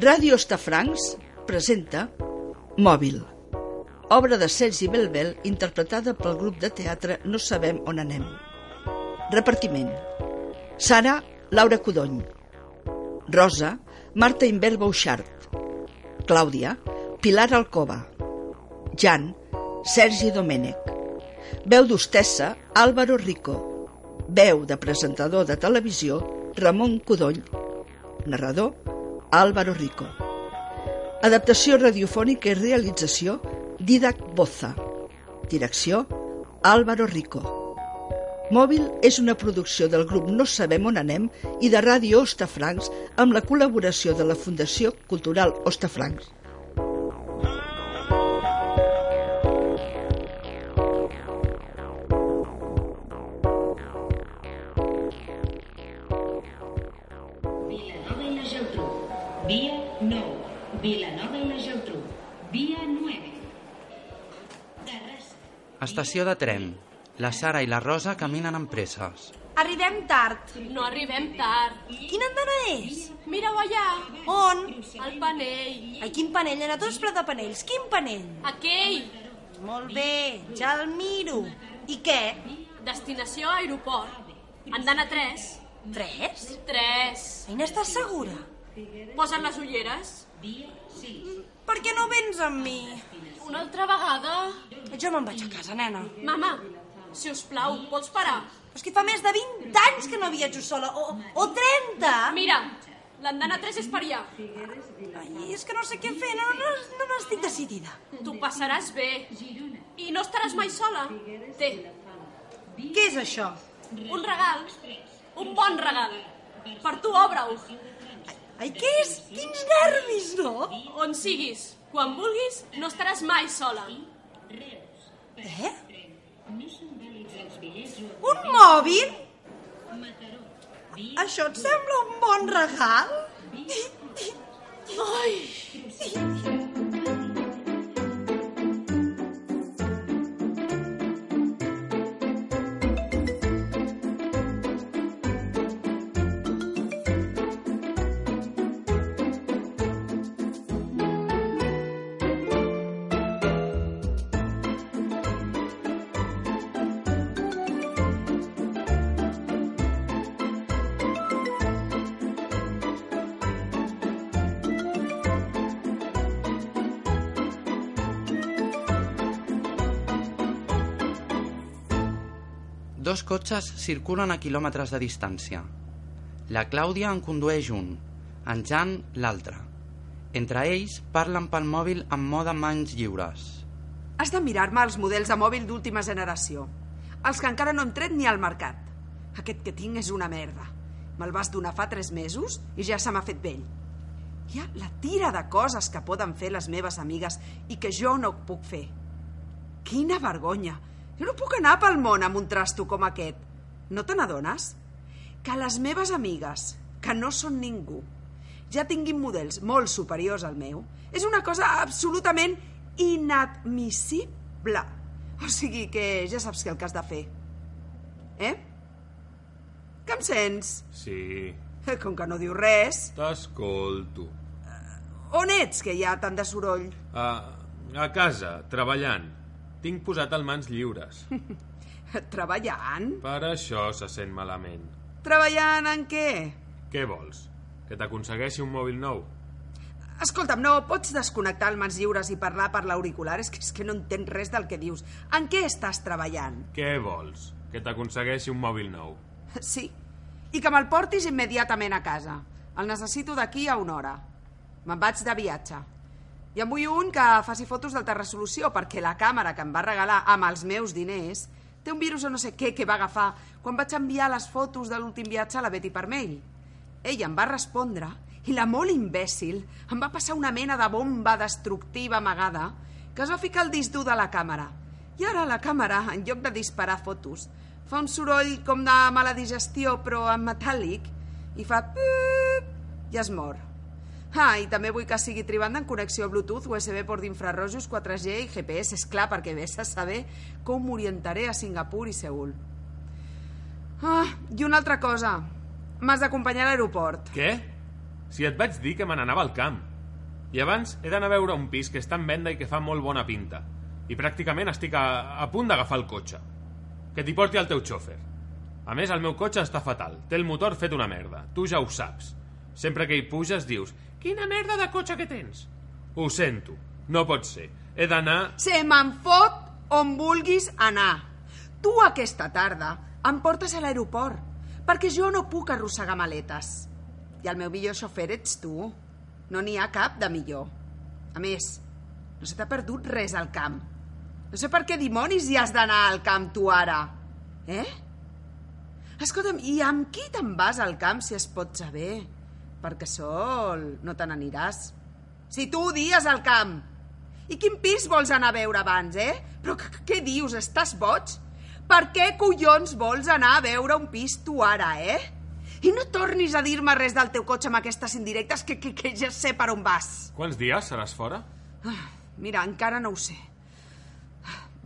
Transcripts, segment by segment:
Ràdio Estafrancs presenta Mòbil, obra de Sergi Belbel interpretada pel grup de teatre No sabem on anem. Repartiment. Sara, Laura Codony. Rosa, Marta Imbert Bouchart. Clàudia, Pilar Alcova. Jan, Sergi Domènech. Veu d'hostessa, Álvaro Rico. Veu de presentador de televisió, Ramon Codony. Narrador, Álvaro Rico. Adaptació radiofònica i realització, Didac Boza. Direcció, Álvaro Rico. Mòbil és una producció del grup No Sabem On Anem i de Ràdio Ostafrancs amb la col·laboració de la Fundació Cultural Ostafrancs. Estació de tren. La Sara i la Rosa caminen amb presses. Arribem tard. No arribem tard. Quina andana és? Mira-ho allà, On? el panell. Ai, quin panell? Tu has plat de panells. Quin panell? Aquell. Molt bé, ja el miro. I què? Destinació aeroport. Andana 3. Tres? 3. Ai, n'estàs segura? Posa't les ulleres. Per què no vens amb mi? Una altra vegada. Jo me'n vaig a casa, nena. Mama, si us plau, pots parar? És que fa més de 20 anys que no viatjo sola. O, o 30. Mira, l'andana 3 és per allà. Ai, és que no sé què fer, no, no, no n'estic decidida. Tu passaràs bé. I no estaràs mai sola. Té, Què és això? un regal. Un bon regal. Per tu, obre-ho. Ai, què és? Quins nervis, no? On siguis, quan vulguis, no estaràs mai sola. Eh? Un mòbil? Això et sembla un bon regal? Ai, cotxes circulen a quilòmetres de distància. La Clàudia en condueix un, en Jan l'altre. Entre ells parlen pel mòbil amb mode mans lliures. Has de mirar-me els models de mòbil d'última generació. Els que encara no hem tret ni al mercat. Aquest que tinc és una merda. Me'l vas donar fa tres mesos i ja se m'ha fet vell. Hi ha la tira de coses que poden fer les meves amigues i que jo no puc fer. Quina vergonya! Jo no puc anar pel món amb un trasto com aquest. No te n'adones? Que les meves amigues, que no són ningú, ja tinguin models molt superiors al meu, és una cosa absolutament inadmissible. O sigui que ja saps què el que has de fer. Eh? Que em sents? Sí, Eh, Com que no diu res. t'escolto. On ets, que hi ha tant de soroll? A, a casa, treballant. Tinc posat el mans lliures. Treballant? Per això se sent malament. Treballant en què? Què vols? Que t'aconsegueixi un mòbil nou? Escolta'm, no pots desconnectar el mans lliures i parlar per l'auricular? És que, és que no entenc res del que dius. En què estàs treballant? Què vols? Que t'aconsegueixi un mòbil nou? Sí, i que me'l portis immediatament a casa. El necessito d'aquí a una hora. Me'n vaig de viatge. I en vull un que faci fotos d'alta resolució, perquè la càmera que em va regalar amb els meus diners té un virus o no sé què que va agafar quan vaig enviar les fotos de l'últim viatge a la Betty per mail. Ella em va respondre i la molt imbècil em va passar una mena de bomba destructiva amagada que es va ficar al disc dur de la càmera. I ara la càmera, en lloc de disparar fotos, fa un soroll com de mala digestió, però en metàl·lic, i fa... i es mor. Ah, i també vull que sigui tribanda en connexió Bluetooth, USB port d'infrarrojos, 4G i GPS, és clar, perquè vés a saber com m'orientaré a Singapur i Seul. Ah, i una altra cosa. M'has d'acompanyar a l'aeroport. Què? Si et vaig dir que me n'anava al camp. I abans he d'anar a veure un pis que està en venda i que fa molt bona pinta. I pràcticament estic a, a punt d'agafar el cotxe. Que t'hi porti el teu xòfer. A més, el meu cotxe està fatal. Té el motor fet una merda. Tu ja ho saps. Sempre que hi puges dius Quina merda de cotxe que tens? Ho sento. No pot ser. He d'anar... Se me'n fot on vulguis anar. Tu aquesta tarda em portes a l'aeroport, perquè jo no puc arrossegar maletes. I el meu millor xofer ets tu. No n'hi ha cap de millor. A més, no se t'ha perdut res al camp. No sé per què dimonis hi has d'anar al camp tu ara. Eh? Escolta'm, i amb qui te'n vas al camp si es pot saber? Perquè sol no te n'aniràs. Si tu odies el camp. I quin pis vols anar a veure abans, eh? Però què dius? Estàs boig? Per què collons vols anar a veure un pis tu ara, eh? I no tornis a dir-me res del teu cotxe amb aquestes indirectes que, que, que ja sé per on vas. Quants dies seràs fora? Ah, mira, encara no ho sé.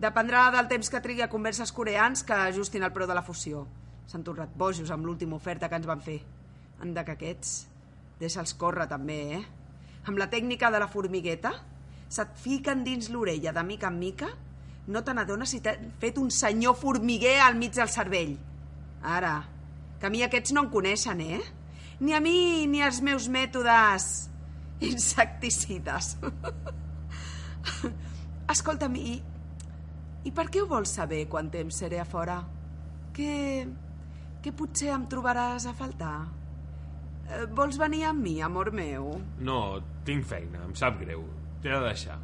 Dependrà del temps que trigui a converses coreans que ajustin el preu de la fusió. S'han tornat bojos amb l'última oferta que ens van fer. Anda que aquests... Deixa'ls córrer també, eh? Amb la tècnica de la formigueta, se't fiquen dins l'orella de mica en mica, no te n'adones si t'ha fet un senyor formiguer al mig del cervell. Ara, que a mi aquests no em coneixen, eh? Ni a mi ni als meus mètodes insecticides. Escolta'm, i, i per què ho vols saber quan temps seré a fora? Que, que potser em trobaràs a faltar? Eh, Vols venir amb mi, amor meu? No, tinc feina, em sap greu. T'he de deixar.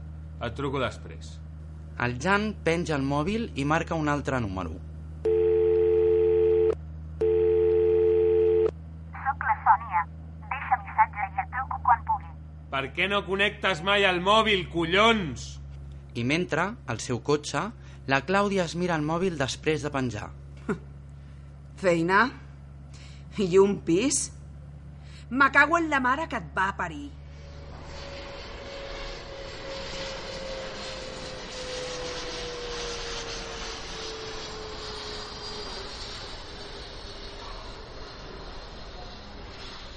Et truco després. El Jan penja el mòbil i marca un altre número. Soc la Sònia. Deixa missatge i et truco quan pugui. Per què no connectes mai al mòbil, collons? I mentre, al seu cotxe, la Clàudia es mira el mòbil després de penjar. Feina? I un pis? Me cago en la mare que et va parir.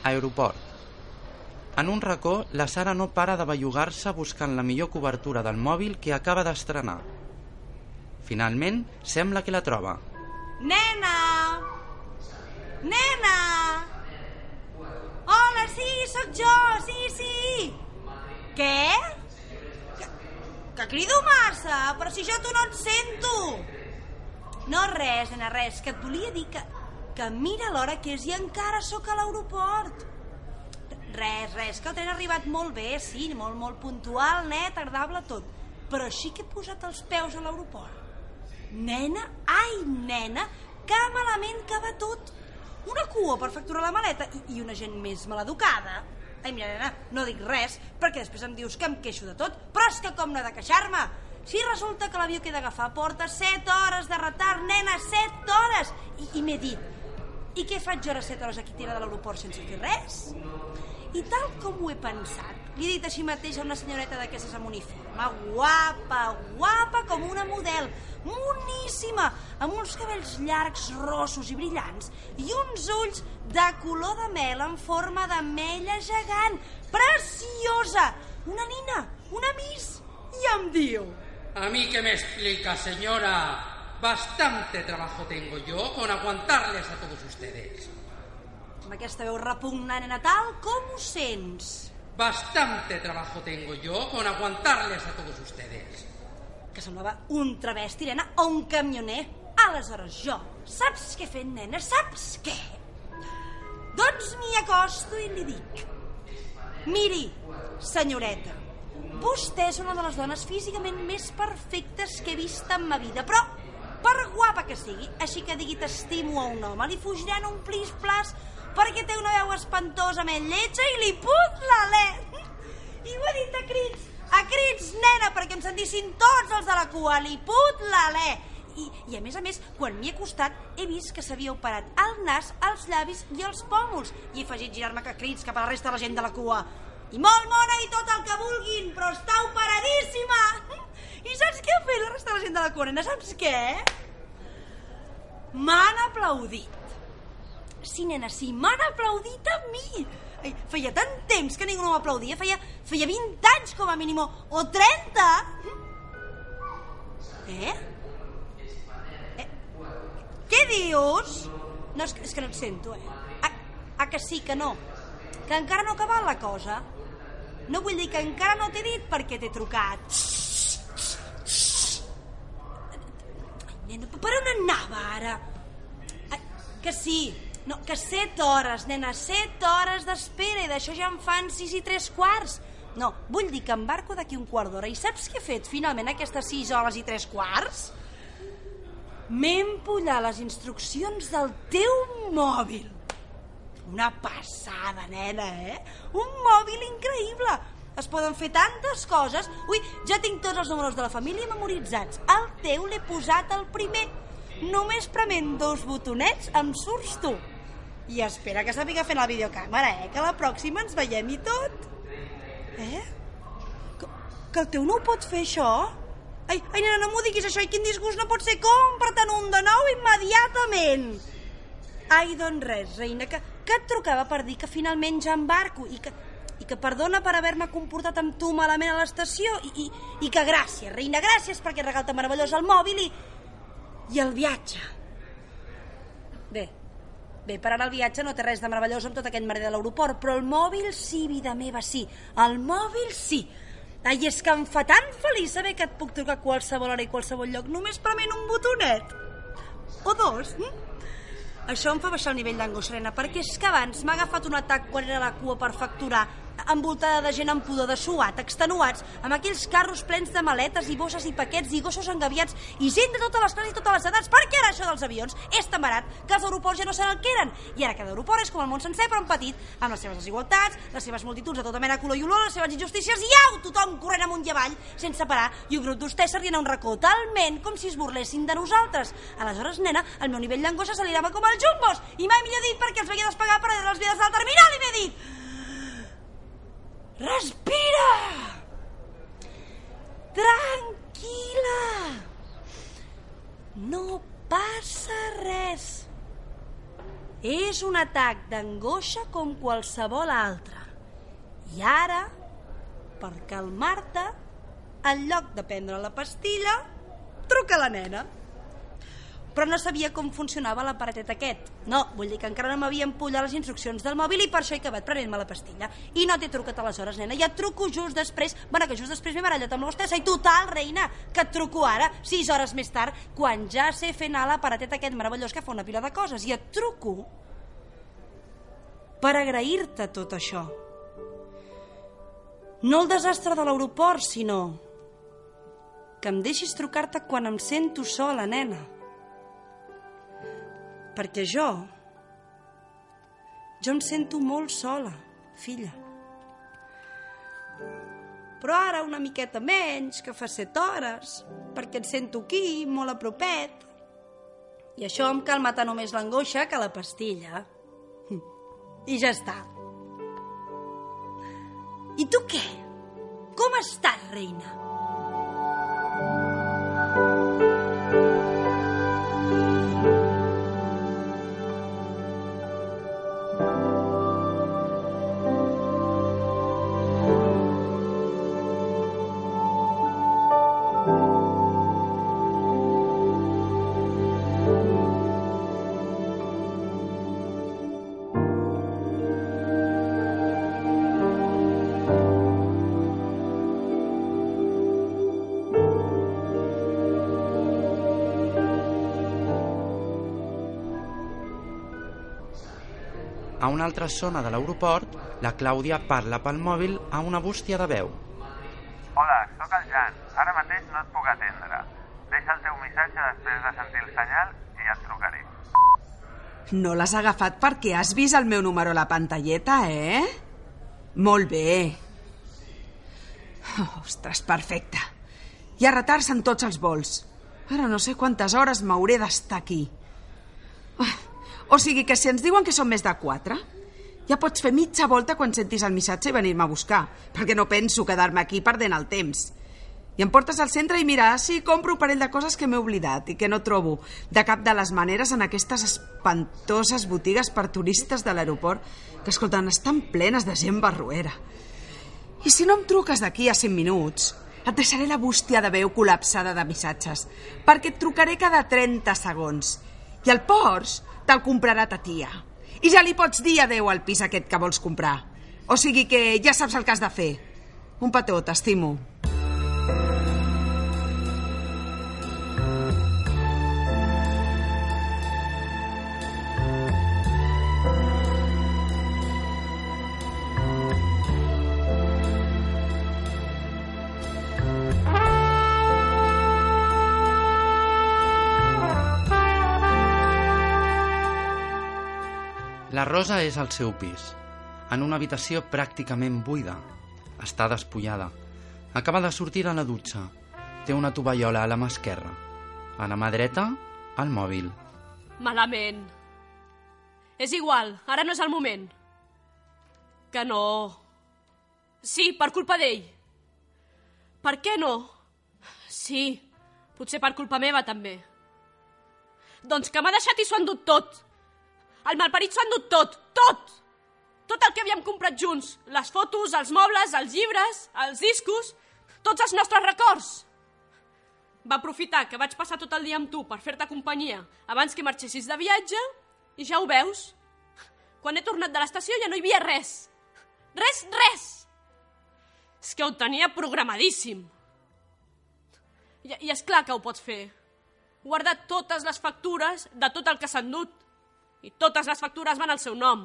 Aeroport. En un racó, la Sara no para de bellugar-se buscant la millor cobertura del mòbil que acaba d'estrenar. Finalment, sembla que la troba. Nena! Nena! Sí, sóc jo, sí, sí! Què? Que, que crido massa, però si jo tu no et sento! No res, nena, res, que et volia dir que, que mira l'hora que és i encara sóc a l'aeroport. Res, res, que el tren ha arribat molt bé, sí, molt, molt puntual, net, agradable, tot. Però sí que he posat els peus a l'aeroport. Nena, ai, nena, que malament que va tot. Una cua per facturar la maleta i, i una gent més maleducada. Ai, mira, nena, no dic res, perquè després em dius que em queixo de tot, però és que com no he de queixar-me? Si resulta que l'avió que he d'agafar porta 7 hores de retard, nena, 7 hores! I, i m'he dit, i què faig jo ara 7 hores aquí tirada a l'aeroport sense fer res? I tal com ho he pensat, li he dit així mateix a una senyoreta d'aquestes amb uniforme, guapa, guapa com una model, moníssima, amb uns cabells llargs, rossos i brillants, i uns ulls de color de mel en forma d'ametlla gegant, preciosa, una nina, una miss, i em diu... ¿A mí qué me explica, señora? Bastante trabajo tengo yo con aguantarles a todos ustedes. Amb aquesta veu repugnant en Natal, com ho sents? Bastante trabajo tengo yo con aguantarles a todos ustedes. Que semblava un travesti, nena, o un camioner. Aleshores jo, saps què he nena? Saps què? Doncs m'hi acosto i li dic... Miri, senyoreta, vostè és una de les dones físicament més perfectes que he vist en ma vida, però per guapa que sigui, així que digui t'estimo a un home, li fugiran un plis-plas perquè té una veu més lletja i li put l'alè. I ho he dit a crits, a crits, nena, perquè em sentissin tots els de la cua, li put l'alè. I, I a més a més, quan m'hi he acostat, he vist que s'havia operat el nas, els llavis i els pòmuls. I he afegit girar-me que crits cap a la resta de la gent de la cua. I molt mona i tot el que vulguin, però està operadíssima! I saps què ha fet la resta de la gent de la cua, nena? Saps què? M'han aplaudit. Sí, nena, sí, m'han aplaudit a mi. Feia tant temps que ningú no m'aplaudia, feia, feia 20 anys com a mínim, o 30. Eh? eh? Què dius? No, és que, és que no et sento, eh? Ah, ah, que sí, que no. Que encara no ha acabat la cosa. No vull dir que encara no t'he dit per què t'he trucat. Ai, nena, per on anava ara? Ai, que sí, no, que set hores, nena, set hores d'espera i d'això ja en fan sis i tres quarts. No, vull dir que embarco d'aquí un quart d'hora i saps què he fet finalment aquestes sis hores i tres quarts? M'he empullat les instruccions del teu mòbil. Una passada, nena, eh? Un mòbil increïble. Es poden fer tantes coses. Ui, ja tinc tots els números de la família memoritzats. El teu l'he posat al primer. Només prement dos botonets em surts tu. I espera que sàpiga fer la videocàmera, eh? Que la pròxima ens veiem i tot. Eh? Que, que el teu no ho pot fer, això? Ai, ai, nena, no m'ho diguis, això, i quin disgust no pot ser. Compra-te'n un de nou immediatament. Ai, doncs res, reina, que, que et trucava per dir que finalment ja embarco i que, i que perdona per haver-me comportat amb tu malament a l'estació i, i, i que gràcies, reina, gràcies perquè regal tan meravellós el mòbil i, i el viatge. Bé, bé, per ara el viatge no té res de meravellós amb tot aquest merder de l'aeroport, però el mòbil sí, vida meva, sí. El mòbil sí. Ai, és que em fa tan feliç saber que et puc trucar a qualsevol hora i qualsevol lloc només prement un botonet. O dos. Hm? Això em fa baixar el nivell d'angoixa, nena, perquè és que abans m'ha agafat un atac quan era la cua per facturar envoltada de gent amb pudor de suat, extenuats, amb aquells carros plens de maletes i bosses i paquets i gossos engaviats i gent de totes les classes i totes les edats. Per què ara això dels avions és tan barat que els aeroports ja no saben el que eren? I ara cada aeroport és com el món sencer, però en petit, amb les seves desigualtats, les seves multituds de tota mena color i olor, les seves injustícies i au, tothom corrent amunt i avall, sense parar, i un grup d'hostès s'arrien a un racó talment com si es burlessin de nosaltres. Aleshores, nena, el meu nivell d'angoixa s'alirava com els jumbos, i mai millor dit perquè els veia despegar per a les vides del terminal i m'he dit Respira! Tranquil·la! No passa res. És un atac d'angoixa com qualsevol altre. I ara, per calmar-te, en lloc de prendre la pastilla, truca la nena però no sabia com funcionava l'aparatet aquest. No, vull dir que encara no m'havia empullat les instruccions del mòbil i per això he acabat prenent-me la pastilla. I no t'he trucat aleshores, nena, ja et truco just després. Bueno, que just després m'he barallat amb l'hostessa i total, reina, que et truco ara, sis hores més tard, quan ja sé fer anar l'aparatet aquest meravellós que fa una pila de coses. I et truco per agrair-te tot això. No el desastre de l'aeroport, sinó que em deixis trucar-te quan em sento sola, nena perquè jo, jo em sento molt sola, filla. Però ara una miqueta menys, que fa set hores, perquè et sento aquí, molt a propet. I això em calma tant només l'angoixa que la pastilla. I ja està. I tu què? Com estàs, reina? A una altra zona de l'aeroport, la Clàudia parla pel mòbil a una bústia de veu. Hola, sóc el Jan. Ara mateix no et puc atendre. Deixa el teu missatge després de sentir el senyal i ja et trucaré. No l'has agafat perquè has vist el meu número a la pantalleta, eh? Molt bé. Oh, ostres, perfecte. Hi ha retards en tots els vols. Ara no sé quantes hores m'hauré d'estar aquí. O sigui que si ens diuen que són més de quatre, ja pots fer mitja volta quan sentis el missatge i venir-me a buscar, perquè no penso quedar-me aquí perdent el temps. I em portes al centre i mira, sí, compro un parell de coses que m'he oblidat i que no trobo de cap de les maneres en aquestes espantoses botigues per turistes de l'aeroport que, escolten, estan plenes de gent barruera. I si no em truques d'aquí a 5 minuts, et deixaré la bústia de veu col·lapsada de missatges, perquè et trucaré cada 30 segons. I el Porsche te'l comprarà ta tia. I ja li pots dir adeu al pis aquest que vols comprar. O sigui que ja saps el que has de fer. Un petó, t'estimo. La Rosa és al seu pis, en una habitació pràcticament buida. Està despullada. Acaba de sortir a la dutxa. Té una tovallola a la mà esquerra. A la mà dreta, el mòbil. Malament. És igual, ara no és el moment. Que no. Sí, per culpa d'ell. Per què no? Sí, potser per culpa meva també. Doncs que m'ha deixat i s'ho ha endut tot. El malparit s'ho ha endut tot, tot! Tot el que havíem comprat junts, les fotos, els mobles, els llibres, els discos, tots els nostres records. Va aprofitar que vaig passar tot el dia amb tu per fer-te companyia abans que marxessis de viatge i ja ho veus. Quan he tornat de l'estació ja no hi havia res. Res, res! És que ho tenia programadíssim. I, i és clar que ho pots fer. Guarda totes les factures de tot el que s'ha endut. I totes les factures van al seu nom.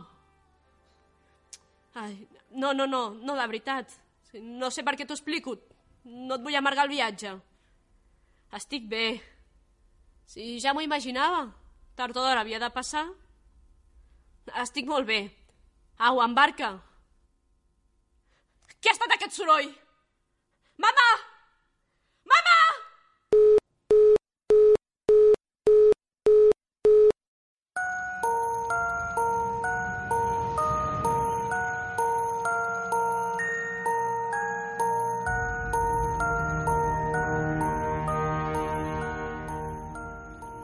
Ai, no, no, no, no, de veritat. No sé per què t'ho explico. No et vull amargar el viatge. Estic bé. Si ja m'ho imaginava. Tard o d'hora havia de passar. Estic molt bé. Au, embarca. Què ha estat aquest soroll? Mama! Mama!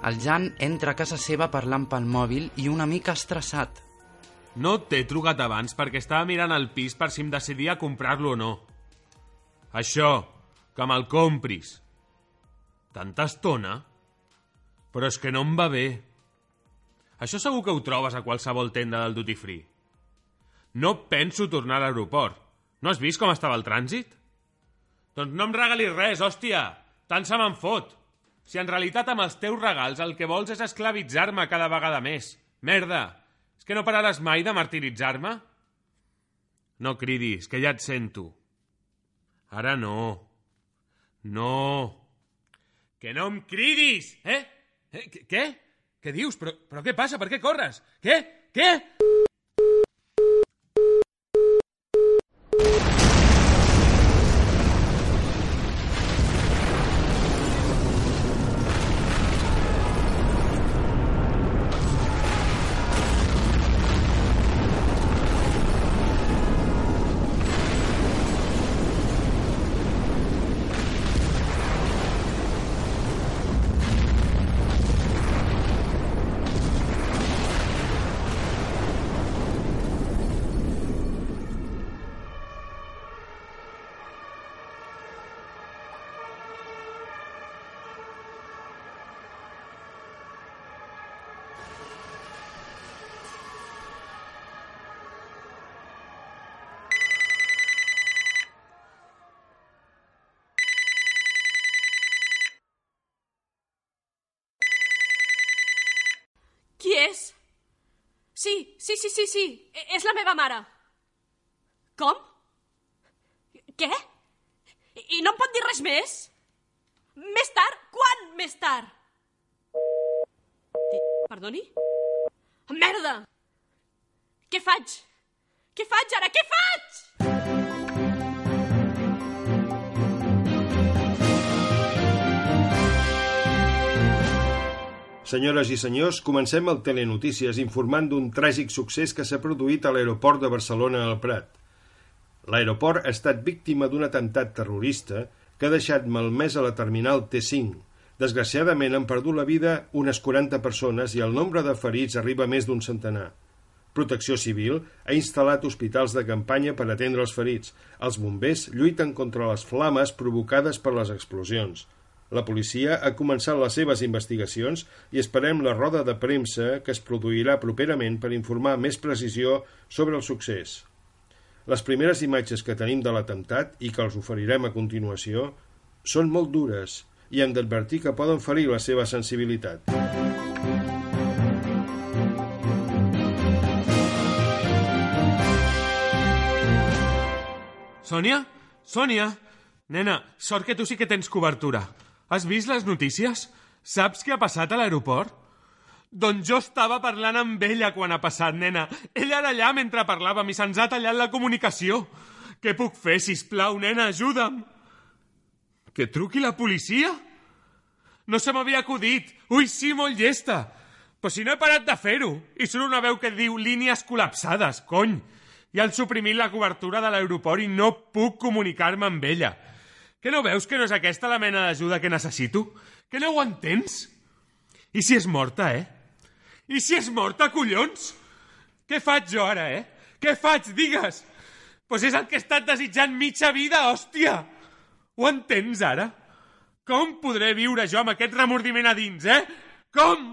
El Jan entra a casa seva parlant pel mòbil i una mica estressat. No t'he trucat abans perquè estava mirant el pis per si em decidia comprar-lo o no. Això, que me'l compris. Tanta estona? Però és que no em va bé. Això segur que ho trobes a qualsevol tenda del duty free. No penso tornar a l'aeroport. No has vist com estava el trànsit? Doncs no em regalis res, hòstia! Tant se me'n fot! Si en realitat amb els teus regals el que vols és esclavitzar-me cada vegada més. Merda! És que no pararàs mai de martiritzar-me? No cridis, que ja et sento. Ara no. No. Que no em cridis! Eh? eh qu- què? Què dius? Però, però què passa? Per què corres? Què? Què? Qui és? Sí, sí, sí, sí, sí. E- És la meva mare. Com? Què? I, no em pot dir res més? Més tard? Quan més tard? Perdoni? Merda! Què faig? Què faig ara? Què faig? Senyores i senyors, comencem el Telenotícies informant d'un tràgic succés que s'ha produït a l'aeroport de Barcelona al Prat. L'aeroport ha estat víctima d'un atemptat terrorista que ha deixat malmès a la terminal T5. Desgraciadament han perdut la vida unes 40 persones i el nombre de ferits arriba a més d'un centenar. Protecció Civil ha instal·lat hospitals de campanya per atendre els ferits. Els bombers lluiten contra les flames provocades per les explosions. La policia ha començat les seves investigacions i esperem la roda de premsa que es produirà properament per informar més precisió sobre el succés. Les primeres imatges que tenim de l'atemptat i que els oferirem a continuació són molt dures i hem d'advertir que poden ferir la seva sensibilitat. Sònia? Sònia? Nena, sort que tu sí que tens cobertura. Has vist les notícies? Saps què ha passat a l'aeroport? Doncs jo estava parlant amb ella quan ha passat, nena. Ella era allà mentre parlàvem i se'ns ha tallat la comunicació. Què puc fer, si plau, nena? Ajuda'm. Que truqui la policia? No se m'havia acudit. Ui, sí, molt llesta. Però si no he parat de fer-ho. I surt una veu que diu línies col·lapsades, cony. I han suprimit la cobertura de l'aeroport i no puc comunicar-me amb ella. Que no veus que no és aquesta la mena d'ajuda que necessito? Que no ho entens? I si és morta, eh? I si és morta, collons? Què faig jo ara, eh? Què faig, digues? Pues és el que he estat desitjant mitja vida, hòstia! Ho entens, ara? Com podré viure jo amb aquest remordiment a dins, eh? Com?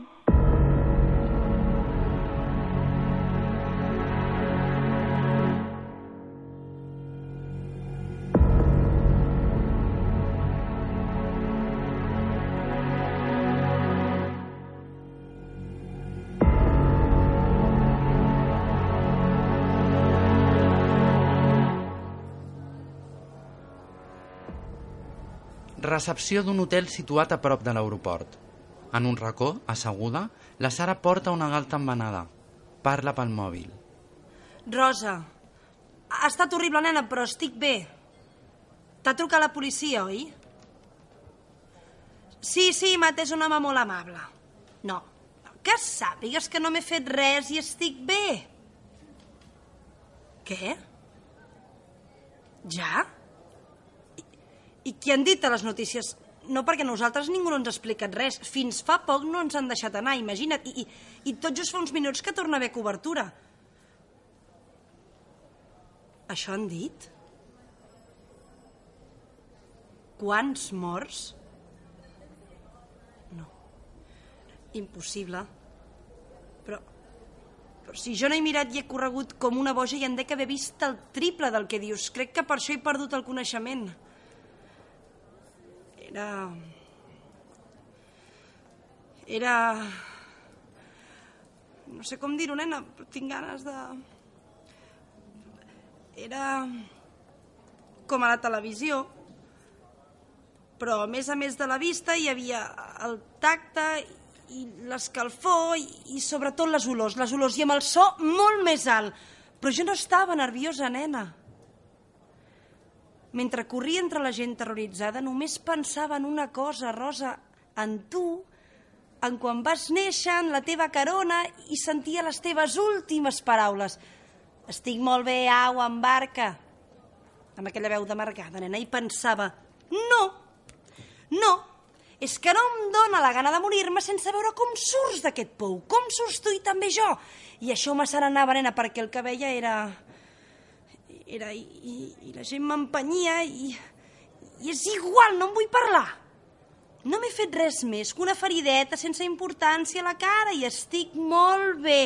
Recepció d'un hotel situat a prop de l'aeroport. En un racó, asseguda, la Sara porta una galta embenada. Parla pel mòbil. Rosa, ha estat horrible, nena, però estic bé. T'ha trucat la policia, oi? Sí, sí, Mat és un home molt amable. No, que sàpigues que no m'he fet res i estic bé. Què? Ja? I, I què han dit a les notícies? No, perquè nosaltres ningú no ens ha explicat res. Fins fa poc no ens han deixat anar, imagina't. I, i, i tot just fa uns minuts que torna a haver cobertura. Això han dit? Quants morts? No. Impossible. Però, però si jo no he mirat i he corregut com una boja i en dec haver vist el triple del que dius. Crec que per això he perdut el coneixement. Era... Era... No sé com dir-ho, nena, però tinc ganes de... Era... Com a la televisió, però a més a més de la vista hi havia el tacte i l'escalfor i, i sobretot les olors, les olors i amb el so molt més alt. Però jo no estava nerviosa, nena. Mentre corria entre la gent terroritzada, només pensava en una cosa, Rosa, en tu, en quan vas néixer, en la teva carona, i sentia les teves últimes paraules. Estic molt bé, au, embarca. Amb aquella veu d'amargada, nena, i pensava, no, no, és que no em dóna la gana de morir-me sense veure com surts d'aquest pou, com surts tu i també jo. I això me serenava, nena, perquè el que veia era... era i, i, i la gent m'empenyia i, i és igual, no en vull parlar. No m'he fet res més que una ferideta sense importància a la cara i estic molt bé.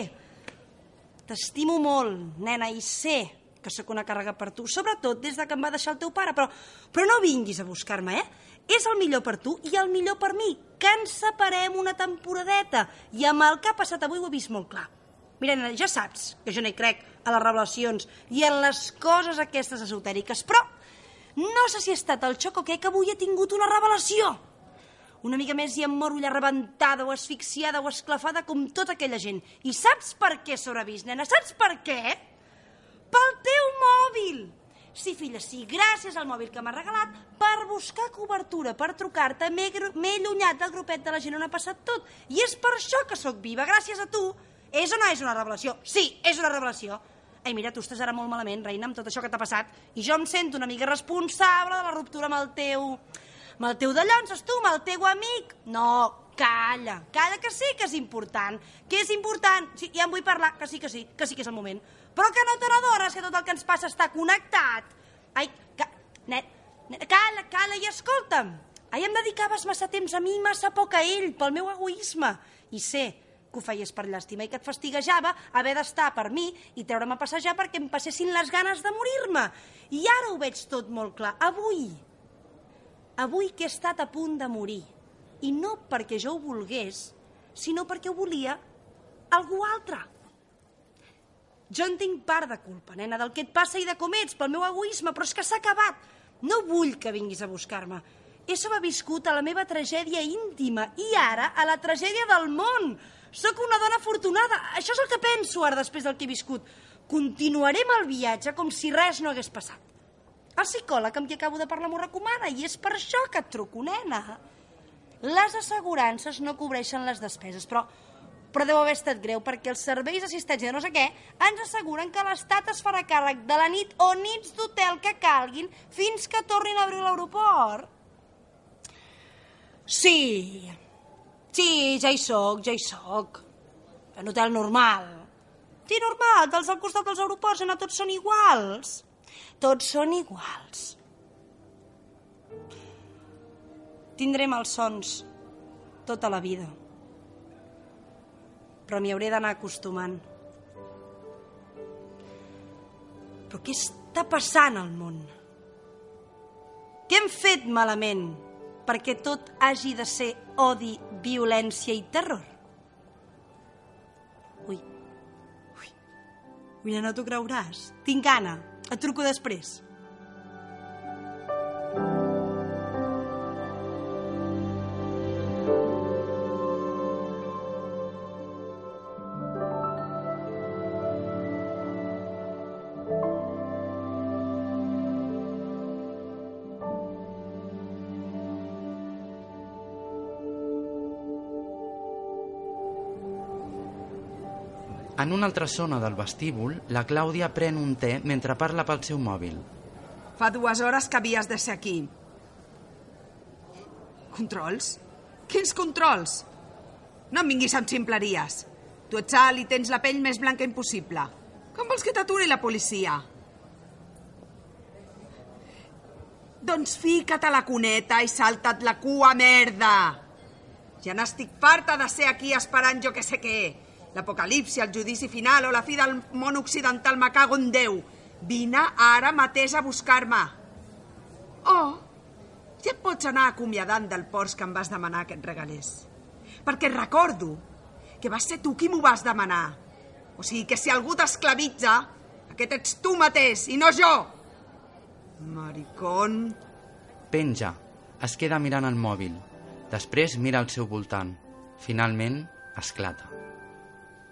T'estimo molt, nena, i sé que sóc una càrrega per tu, sobretot des de que em va deixar el teu pare, però, però no vinguis a buscar-me, eh? És el millor per tu i el millor per mi, que ens separem una temporadeta. I amb el que ha passat avui ho he vist molt clar. Mira, nena, ja saps que jo no hi crec a les revelacions i en les coses aquestes esotèriques, però no sé si ha estat el xoc o què que avui he tingut una revelació. Una mica més i em moro ja rebentada o asfixiada o esclafada com tota aquella gent. I saps per què s'haurà vist, nena? Saps per què? Pel teu mòbil! Sí, filla, sí, gràcies al mòbil que m'ha regalat per buscar cobertura, per trucar-te, m'he allunyat del grupet de la gent on ha passat tot. I és per això que sóc viva, gràcies a tu. És o no és una revelació? Sí, és una revelació. Ei, mira, tu estàs ara molt malament, reina, amb tot això que t'ha passat, i jo em sento una mica responsable de la ruptura amb el teu... amb el teu dallonses, tu, amb el teu amic. No, calla, calla, que sí que és important, que és important. Sí, ja en vull parlar, que sí, que sí, que sí que és el moment. Però que no te n'adones que tot el que ens passa està connectat. Ai, ca... net, net, calla, calla i escolta'm. Ai, em dedicaves massa temps a mi i massa poc a ell, pel meu egoisme. I sé que ho feies per llàstima i que et fastiguejava haver d'estar per mi i treure'm a passejar perquè em passessin les ganes de morir-me. I ara ho veig tot molt clar. Avui, avui que he estat a punt de morir, i no perquè jo ho volgués, sinó perquè ho volia algú altre. Jo en tinc part de culpa, nena, del que et passa i de com ets, pel meu egoisme, però és que s'ha acabat. No vull que vinguis a buscar-me. He sobreviscut a la meva tragèdia íntima i ara a la tragèdia del món. Sóc una dona afortunada. Això és el que penso ara després del que he viscut. Continuarem el viatge com si res no hagués passat. El psicòleg amb qui acabo de parlar m'ho recomana i és per això que et truco, nena. Les assegurances no cobreixen les despeses, però però deu haver estat greu perquè els serveis d'assistència de no sé què ens asseguren que l'Estat es farà càrrec de la nit o nits d'hotel que calguin fins que tornin a obrir l'aeroport. Sí, Sí, ja hi sóc, ja hi sóc. En hotel normal. Sí, normal, dels al costat dels aeroports, on tots són iguals. Tots són iguals. Tindré malsons tota la vida. Però m'hi hauré d'anar acostumant. Però què està passant al món? Què hem fet malament? Perquè tot hagi de ser odi, violència i terror? Ui, ui, ui, no t'ho creuràs. Tinc gana, et truco després. Altra zona del vestíbul, la Clàudia pren un té mentre parla pel seu mòbil. Fa dues hores que havies de ser aquí. Controls? Quins controls? No em vinguis amb ximpleries. Tu ets alt i tens la pell més blanca impossible. Com vols que t'aturi la policia? Doncs fica't a la cuneta i salta't la cua, merda! Ja n'estic farta de ser aquí esperant jo que sé què. L'apocalipsi, el judici final o la fi del món occidental me cago en Déu. Vine ara mateix a buscar-me. Oh, ja et pots anar acomiadant del Porsche que em vas demanar que et regalés. Perquè recordo que vas ser tu qui m'ho vas demanar. O sigui que si algú t'esclavitza, aquest ets tu mateix i no jo. Maricón. Penja. Es queda mirant el mòbil. Després mira al seu voltant. Finalment, esclata.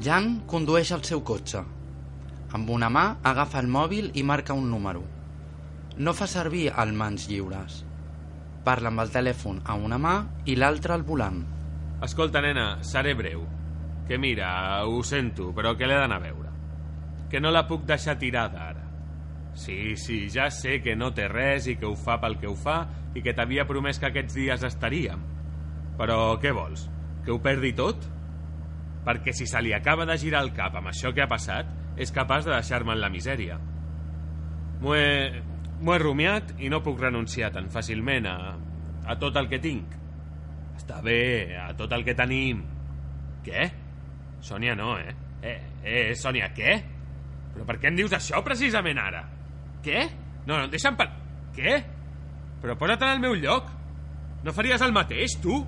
Jan condueix el seu cotxe. Amb una mà agafa el mòbil i marca un número. No fa servir el mans lliures. Parla amb el telèfon a una mà i l'altra al volant. Escolta, nena, seré breu. Que mira, ho sento, però que l'he d'anar a veure. Que no la puc deixar tirada ara. Sí, sí, ja sé que no té res i que ho fa pel que ho fa i que t'havia promès que aquests dies estaríem. Però què vols? Que ho perdi tot? Perquè si se li acaba de girar el cap amb això que ha passat, és capaç de deixar-me en la misèria. M'ho he, he rumiat i no puc renunciar tan fàcilment a, a tot el que tinc. Està bé, a tot el que tenim. Què? Sònia no, eh? Eh, eh, Sònia, què? Però per què em dius això precisament ara? Què? No, no, deixa'm per... Què? Però posa't en el meu lloc. No faries el mateix, tu?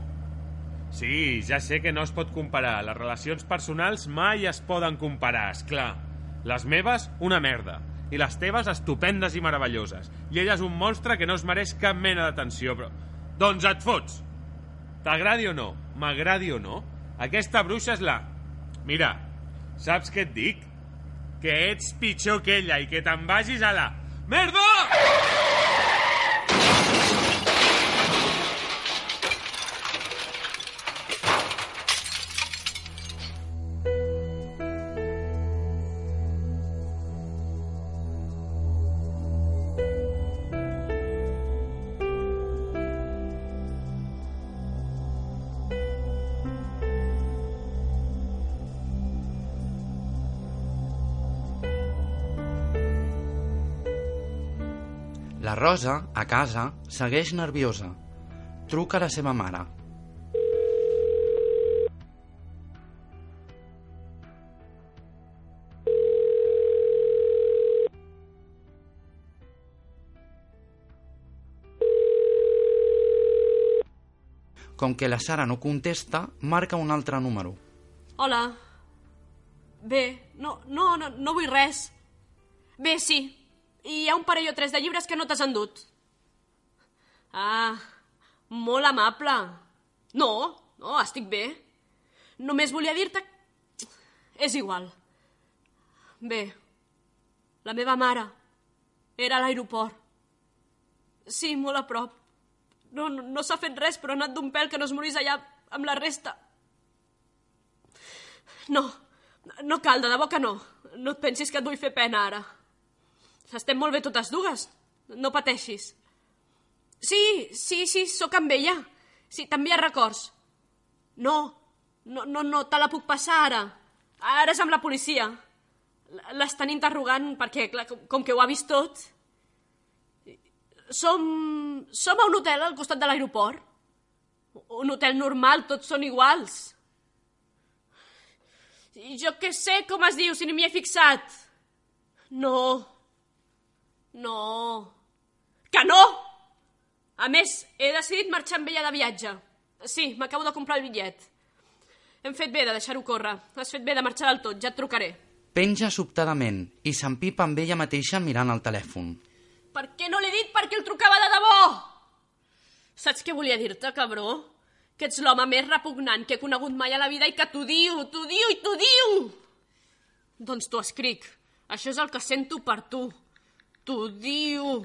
Sí, ja sé que no es pot comparar. Les relacions personals mai es poden comparar, és clar. Les meves, una merda. I les teves, estupendes i meravelloses. I ella és un monstre que no es mereix cap mena d'atenció, però... Doncs et fots! T'agradi o no, m'agradi o no, aquesta bruixa és la... Mira, saps què et dic? Que ets pitjor que ella i que te'n vagis a la... Merda! Rosa, a casa, segueix nerviosa. Truca a la seva mare. Com que la Sara no contesta, marca un altre número. Hola. Bé, no, no, no, no vull res. Bé, sí. I hi ha un parell o tres de llibres que no t'has endut. Ah, molt amable. No, no, estic bé. Només volia dir-te... És igual. Bé, la meva mare era a l'aeroport. Sí, molt a prop. No, no, no s'ha fet res, però ha anat d'un pèl que no es morís allà amb la resta. No, no cal, de debò que no. No et pensis que et vull fer pena ara. Estem molt bé totes dues. No pateixis. Sí, sí, sí, sóc amb ella. Sí, també hi ha records. No, no, no, no, te la puc passar ara. Ara és amb la policia. L'estan interrogant perquè, clar, com, que ho ha vist tot... Som... Som a un hotel al costat de l'aeroport. Un hotel normal, tots són iguals. Jo què sé com es diu, si ni m'hi he fixat. No. No. Que no! A més, he decidit marxar amb ella de viatge. Sí, m'acabo de comprar el bitllet. Hem fet bé de deixar-ho córrer. Has fet bé de marxar del tot, ja et trucaré. Penja sobtadament i s'empipa amb ella mateixa mirant el telèfon. Per què no l'he dit perquè el trucava de debò? Saps què volia dir-te, cabró? Que ets l'home més repugnant que he conegut mai a la vida i que t'odio, t'odio i t'odio! Doncs t'ho escric. Això és el que sento per tu. T'odio.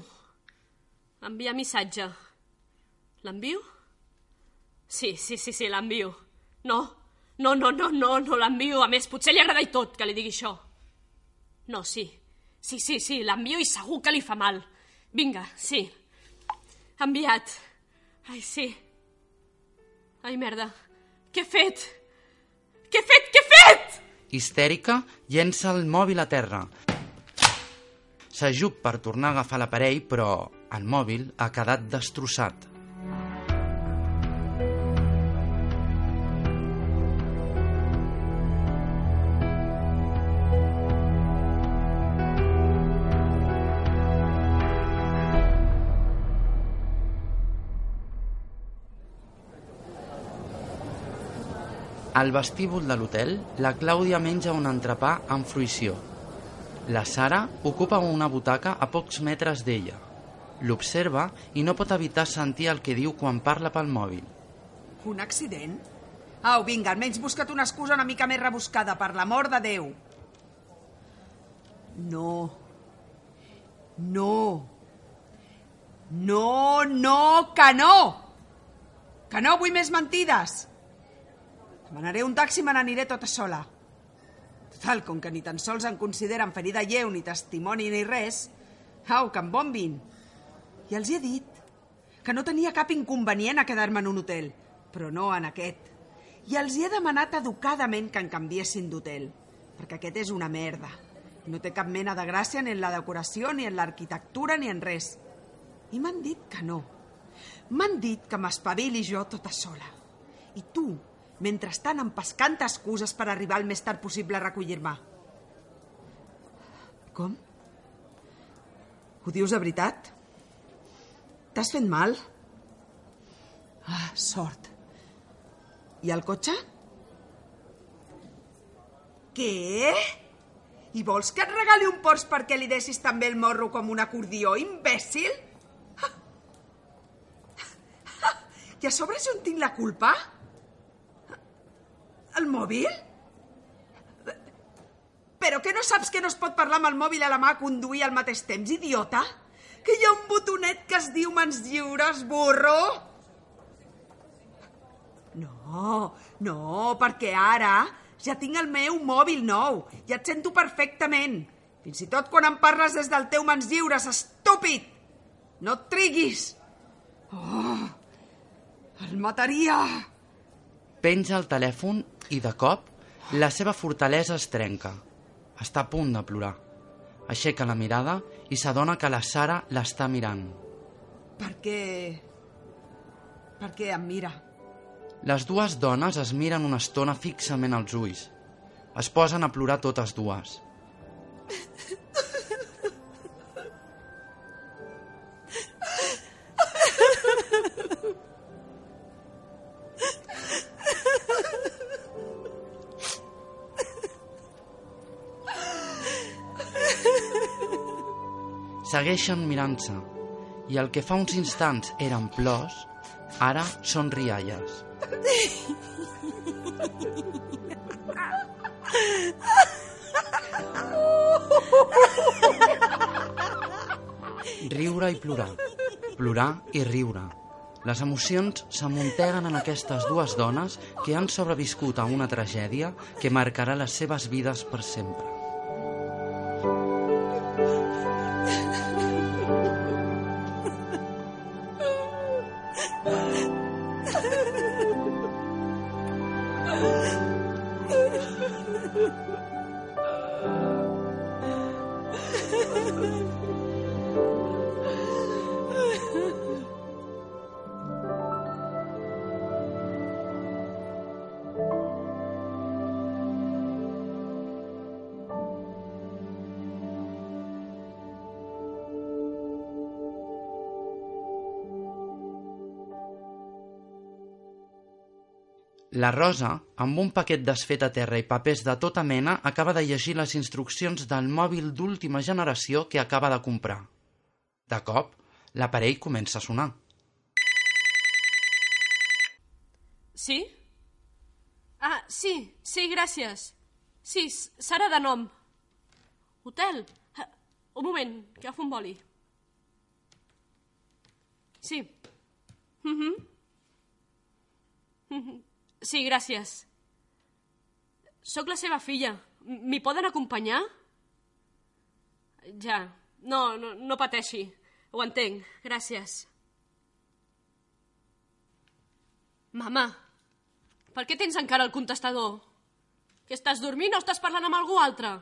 Envia missatge. L'envio? Sí, sí, sí, sí, l'envio. No, no, no, no, no, no l'envio. A més, potser li agrada i tot que li digui això. No, sí. Sí, sí, sí, l'envio i segur que li fa mal. Vinga, sí. Enviat. Ai, sí. Ai, merda. Què he fet? Què he fet? Què he fet? Histèrica, llença el mòbil a terra. S'ajup per tornar a agafar l'aparell, però el mòbil ha quedat destrossat. Al vestíbul de l'hotel, la Clàudia menja un entrepà amb fruïció. La Sara ocupa una butaca a pocs metres d'ella. L'observa i no pot evitar sentir el que diu quan parla pel mòbil. Un accident? Au, vinga, almenys busca't una excusa una mica més rebuscada, per l'amor de Déu. No. No. No, no, que no! Que no vull més mentides! Demanaré un taxi i me n'aniré tota sola. Total, com que ni tan sols em consideren ferida lleu, ni testimoni, ni res, au, que em bombin. I els he dit que no tenia cap inconvenient a quedar-me en un hotel, però no en aquest. I els hi he demanat educadament que en canviessin d'hotel, perquè aquest és una merda. No té cap mena de gràcia ni en la decoració, ni en l'arquitectura, ni en res. I m'han dit que no. M'han dit que m'espavili jo tota sola. I tu, mentrestant, empescant excuses per arribar el més tard possible a recollir-me. Com? Ho dius de veritat? T'has fet mal? Ah, sort. I el cotxe? Què? I vols que et regali un Porsche perquè li deixis també el morro com un acordió, imbècil? I a sobre jo en tinc la culpa? El mòbil? Però que no saps que no es pot parlar amb el mòbil a la mà conduir al mateix temps, idiota? Que hi ha un botonet que es diu mans lliures, burro? No, no, perquè ara ja tinc el meu mòbil nou. Ja et sento perfectament. Fins i tot quan em parles des del teu mans lliures, estúpid! No et triguis! Oh, el mataria! Penja el telèfon i, de cop, la seva fortalesa es trenca. Està a punt de plorar. Aixeca la mirada i s'adona que la Sara l'està mirant. Per què... Per què em mira? Les dues dones es miren una estona fixament als ulls. Es posen a plorar totes dues. Segueixen mirant-se i el que fa uns instants eren plors, ara són rialles. Riure i plorar. Plorar i riure. Les emocions s'amunteguen en aquestes dues dones que han sobreviscut a una tragèdia que marcarà les seves vides per sempre. La Rosa, amb un paquet desfet a terra i papers de tota mena, acaba de llegir les instruccions del mòbil d'última generació que acaba de comprar. De cop, l'aparell comença a sonar. Sí? Ah, sí, sí, gràcies. Sí, Sara de nom. Hotel? Un moment, que agafo un boli. Sí. Mhm. Mhm. Sí, gràcies. Sóc la seva filla. M'hi poden acompanyar? Ja. No, no, no pateixi. Ho entenc. Gràcies. Mama, per què tens encara el contestador? Que estàs dormint o estàs parlant amb algú altre?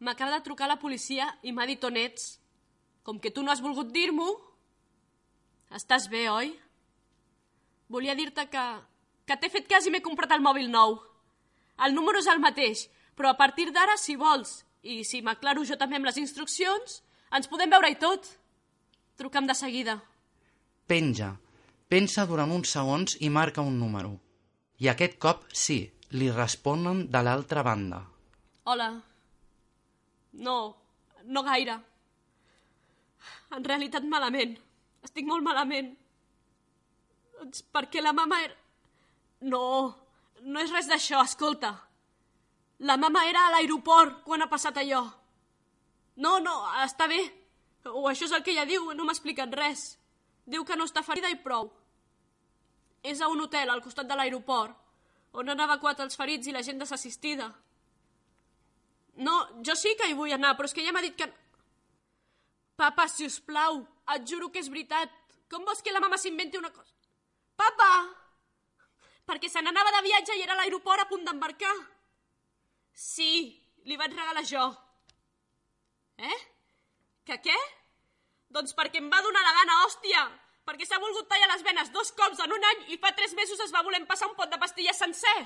M'acaba de trucar la policia i m'ha dit on ets. Com que tu no has volgut dir-m'ho... Estàs bé, oi? Volia dir-te que, que t'he fet cas i m'he comprat el mòbil nou. El número és el mateix, però a partir d'ara, si vols, i si m'aclaro jo també amb les instruccions, ens podem veure i tot. Truca'm de seguida. Penja. Pensa durant uns segons i marca un número. I aquest cop sí, li responen de l'altra banda. Hola. No, no gaire. En realitat malament. Estic molt malament. Doncs perquè la mama era... No, no és res d'això, escolta. La mama era a l'aeroport quan ha passat allò. No, no, està bé. O això és el que ella diu, no m'ha explicat res. Diu que no està ferida i prou. És a un hotel al costat de l'aeroport, on han evacuat els ferits i la gent desassistida. No, jo sí que hi vull anar, però és que ella m'ha dit que... Papa, si us plau, et juro que és veritat. Com vols que la mama s'inventi una cosa? Papa! Perquè se n'anava de viatge i era a l'aeroport a punt d'embarcar. Sí, li vaig regalar jo. Eh? Que què? Doncs perquè em va donar la gana, hòstia! Perquè s'ha volgut tallar les venes dos cops en un any i fa tres mesos es va voler passar un pot de pastilles sencer.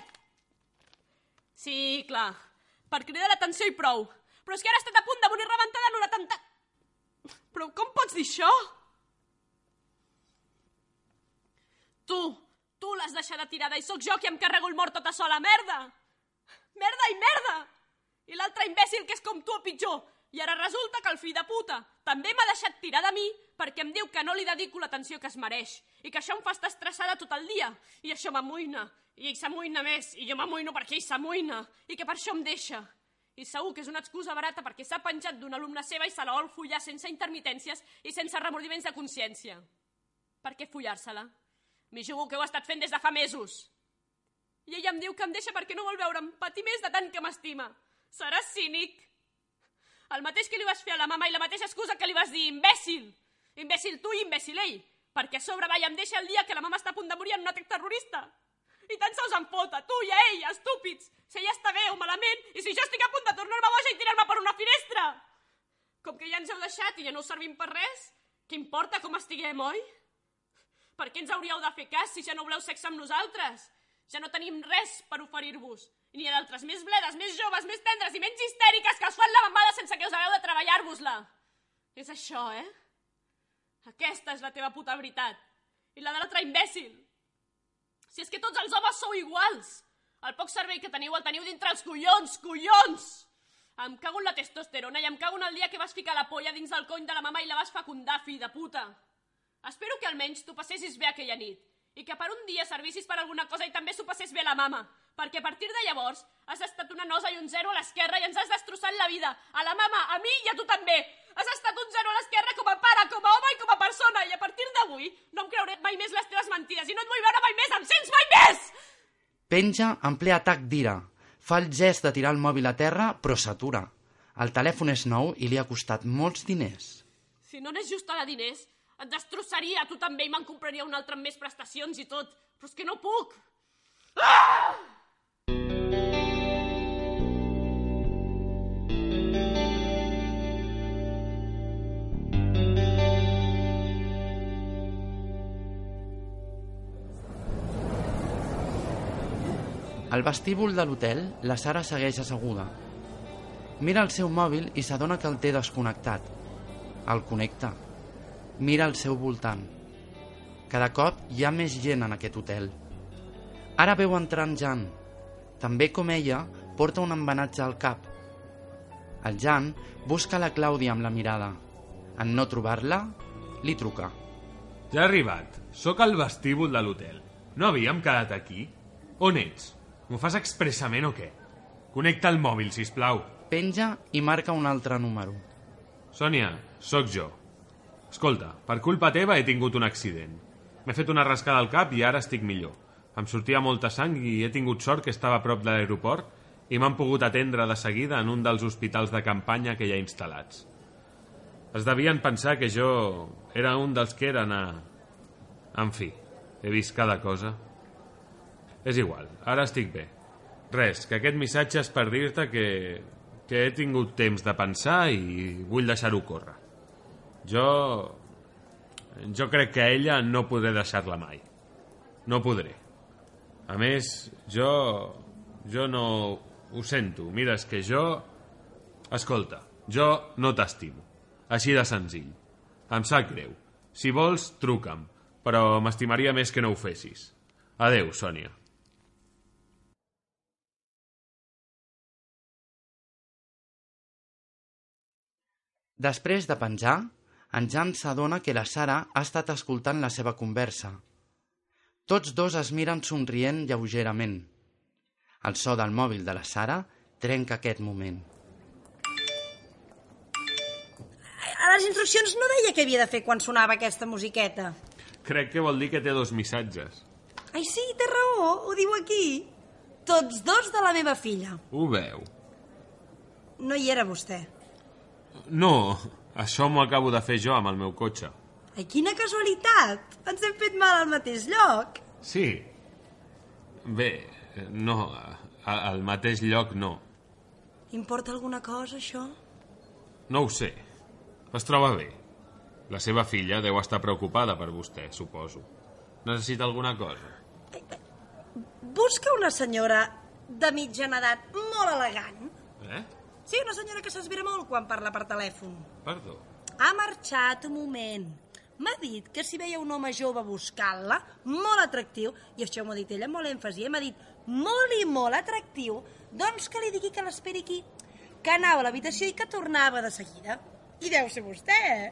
Sí, clar, per cridar l'atenció i prou. Però és que ara ha estat a punt de morir rebentada en un atemptat. Però com pots dir això? Tu, tu l'has deixada tirada i sóc jo qui em carrego el mort tota sola, merda! Merda i merda! I l'altre imbècil que és com tu o pitjor. I ara resulta que el fill de puta també m'ha deixat tirada a mi perquè em diu que no li dedico l'atenció que es mereix i que això em fa estar estressada tot el dia i això m'amoïna i ell s'amoïna més i jo m'amoïno perquè ell s'amoïna i que per això em deixa. I segur que és una excusa barata perquè s'ha penjat d'una alumna seva i se la vol follar sense intermitències i sense remordiments de consciència. Per què follar-se-la? M'hi jugo que ho ha estat fent des de fa mesos. I ella em diu que em deixa perquè no vol veure'm patir més de tant que m'estima. Seràs cínic. El mateix que li vas fer a la mama i la mateixa excusa que li vas dir, imbècil. Imbècil tu i imbècil ell. Perquè a sobre, vai, em deixa el dia que la mama està a punt de morir en un atac terrorista. I tant se us en fota, tu i a ell, estúpids. Si ella està bé o malament, i si jo estic a punt de tornar-me boja i tirar-me per una finestra. Com que ja ens heu deixat i ja no us servim per res, què importa com estiguem, oi? Per què ens hauríeu de fer cas si ja no voleu sexe amb nosaltres? Ja no tenim res per oferir-vos. I n'hi ha d'altres més bledes, més joves, més tendres i menys histèriques que us fan la mamada sense que us hagueu de treballar-vos-la. És això, eh? Aquesta és la teva puta veritat. I la de l'altre imbècil. Si és que tots els homes sou iguals. El poc cervell que teniu el teniu dintre els collons, collons! Em cago en la testosterona i em cago en el dia que vas ficar la polla dins del cony de la mama i la vas fecundar, fill de puta. Espero que almenys tu passessis bé aquella nit i que per un dia servissis per alguna cosa i també s'ho passés bé la mama, perquè a partir de llavors has estat una nosa i un zero a l'esquerra i ens has destrossat la vida, a la mama, a mi i a tu també. Has estat un zero a l'esquerra com a pare, com a home i com a persona, i a partir d'avui no em creuré mai més les teves mentides i no et vull veure mai més, em sents mai més! Penja en ple atac d'ira. Fa el gest de tirar el mòbil a terra, però s'atura. El telèfon és nou i li ha costat molts diners. Si no n'és just a la diners, et destrossaria tu també i me'n compraria un altre amb més prestacions i tot. Però és que no puc. Ah! Al vestíbul de l'hotel, la Sara segueix asseguda. Mira el seu mòbil i s'adona que el té desconnectat. El connecta. Mira al seu voltant. Cada cop hi ha més gent en aquest hotel. Ara veu entrar en Jan. També com ella, porta un embenatge al cap. El Jan busca la Clàudia amb la mirada. En no trobar-la, li truca. Ja he arribat. Sóc al vestíbul de l'hotel. No havíem quedat aquí? On ets? M'ho fas expressament o què? Connecta el mòbil, si plau. Penja i marca un altre número. Sònia, sóc jo. Escolta, per culpa teva he tingut un accident. M'he fet una rascada al cap i ara estic millor. Em sortia molta sang i he tingut sort que estava a prop de l'aeroport i m'han pogut atendre de seguida en un dels hospitals de campanya que hi ha instal·lats. Es devien pensar que jo era un dels que eren a... En fi, he vist cada cosa. És igual, ara estic bé. Res, que aquest missatge és per dir-te que, que he tingut temps de pensar i vull deixar-ho córrer. Jo... Jo crec que ella no podré deixar-la mai. No podré. A més, jo... Jo no... Ho sento. Mira, és que jo... Escolta, jo no t'estimo. Així de senzill. Em sap greu. Si vols, truca'm. Però m'estimaria més que no ho fessis. Adeu, Sònia. Després de penjar, en Jan s'adona que la Sara ha estat escoltant la seva conversa. Tots dos es miren somrient lleugerament. El so del mòbil de la Sara trenca aquest moment. A les instruccions no deia què havia de fer quan sonava aquesta musiqueta. Crec que vol dir que té dos missatges. Ai, sí, té raó, ho diu aquí. Tots dos de la meva filla. Ho veu? No hi era vostè. No, això m'ho acabo de fer jo amb el meu cotxe. Ai, quina casualitat! Ens hem fet mal al mateix lloc. Sí. Bé, no, al mateix lloc no. Importa alguna cosa, això? No ho sé. Es troba bé. La seva filla deu estar preocupada per vostè, suposo. Necessita alguna cosa? Busca una senyora de mitjana edat molt elegant. Eh? Sí, una senyora que s'esvera molt quan parla per telèfon. Perdó. Ha marxat un moment. M'ha dit que si veia un home jove buscant-la, molt atractiu, i això m'ho ha dit ella amb molt èmfasi, eh? m'ha dit molt i molt atractiu, doncs que li digui que l'esperi aquí, que anava a l'habitació i que tornava de seguida. I deu ser vostè, eh?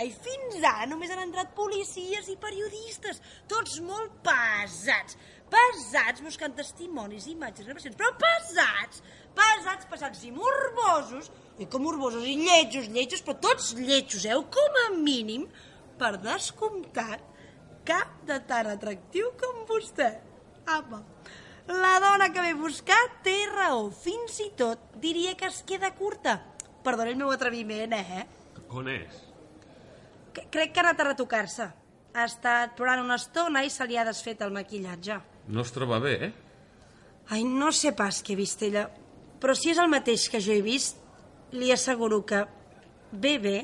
Ai, fins ara només han entrat policies i periodistes, tots molt pesats. Pesats buscant testimonis, imatges, gravacions, però pesats, pesats, pesats i morbosos, i com morbosos i lletjos, lletjos, però tots lletjos, eh? Com a mínim, per descomptat, cap de tan atractiu com vostè. Apa, la dona que m'he buscat té raó, fins i tot diria que es queda curta. Perdoni el meu atreviment, eh? On és? C- Crec que ha anat a retocar-se. Ha estat plorant una estona i se li ha desfet el maquillatge. No es troba bé, eh? Ai, no sé pas què ha vist ella, però si és el mateix que jo he vist, li asseguro que bé, bé,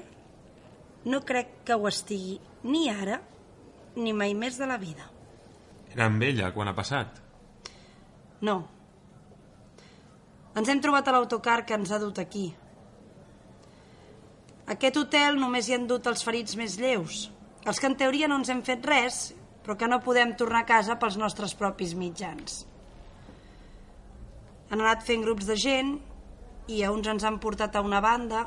no crec que ho estigui ni ara ni mai més de la vida. Era amb ella quan ha passat. No. Ens hem trobat a l'autocar que ens ha dut aquí. A aquest hotel només hi han dut els ferits més lleus, els que en teoria no ens hem fet res, però que no podem tornar a casa pels nostres propis mitjans. Han anat fent grups de gent i a uns ens han portat a una banda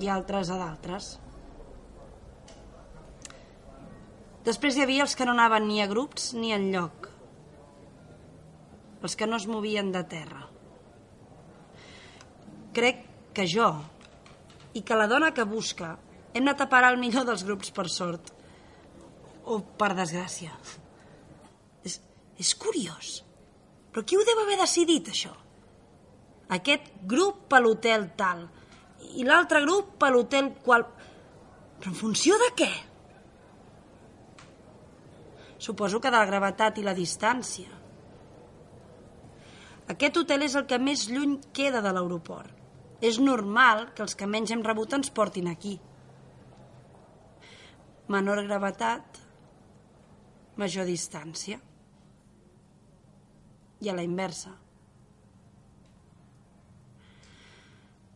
i altres a d'altres. Després hi havia els que no anaven ni a grups ni en lloc. Els que no es movien de terra. Crec que jo i que la dona que busca hem anat a parar el millor dels grups per sort. O per desgràcia. És, és curiós. Però qui ho deu haver decidit, això? Aquest grup a l'hotel tal i l'altre grup a l'hotel qual... Però en funció de què? Suposo que de la gravetat i la distància. Aquest hotel és el que més lluny queda de l'aeroport. És normal que els que menys hem rebut ens portin aquí. Menor gravetat, major distància. I a la inversa.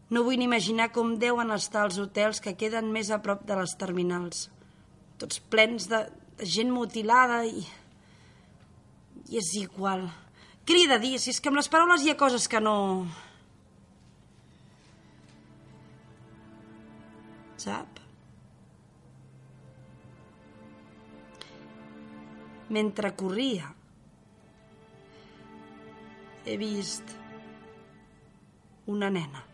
No vull ni imaginar com deuen estar els hotels que queden més a prop de les terminals. Tots plens de, de gent mutilada i... I és igual. De dir? Si és que amb les paraules hi ha coses que no... Sap? Mentre corria, he vist una nena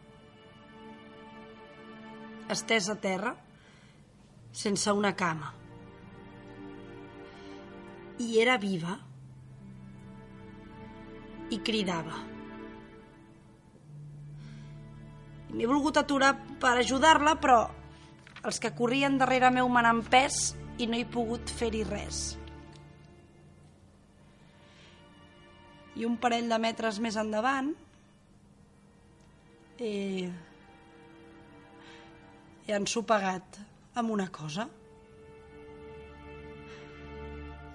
estesa a terra sense una cama. I era viva i cridava. M'he volgut aturar per ajudar-la però els que corrien darrere meu m'han empès i no he pogut fer-hi res. I un parell de metres més endavant he, he ensopegat amb una cosa.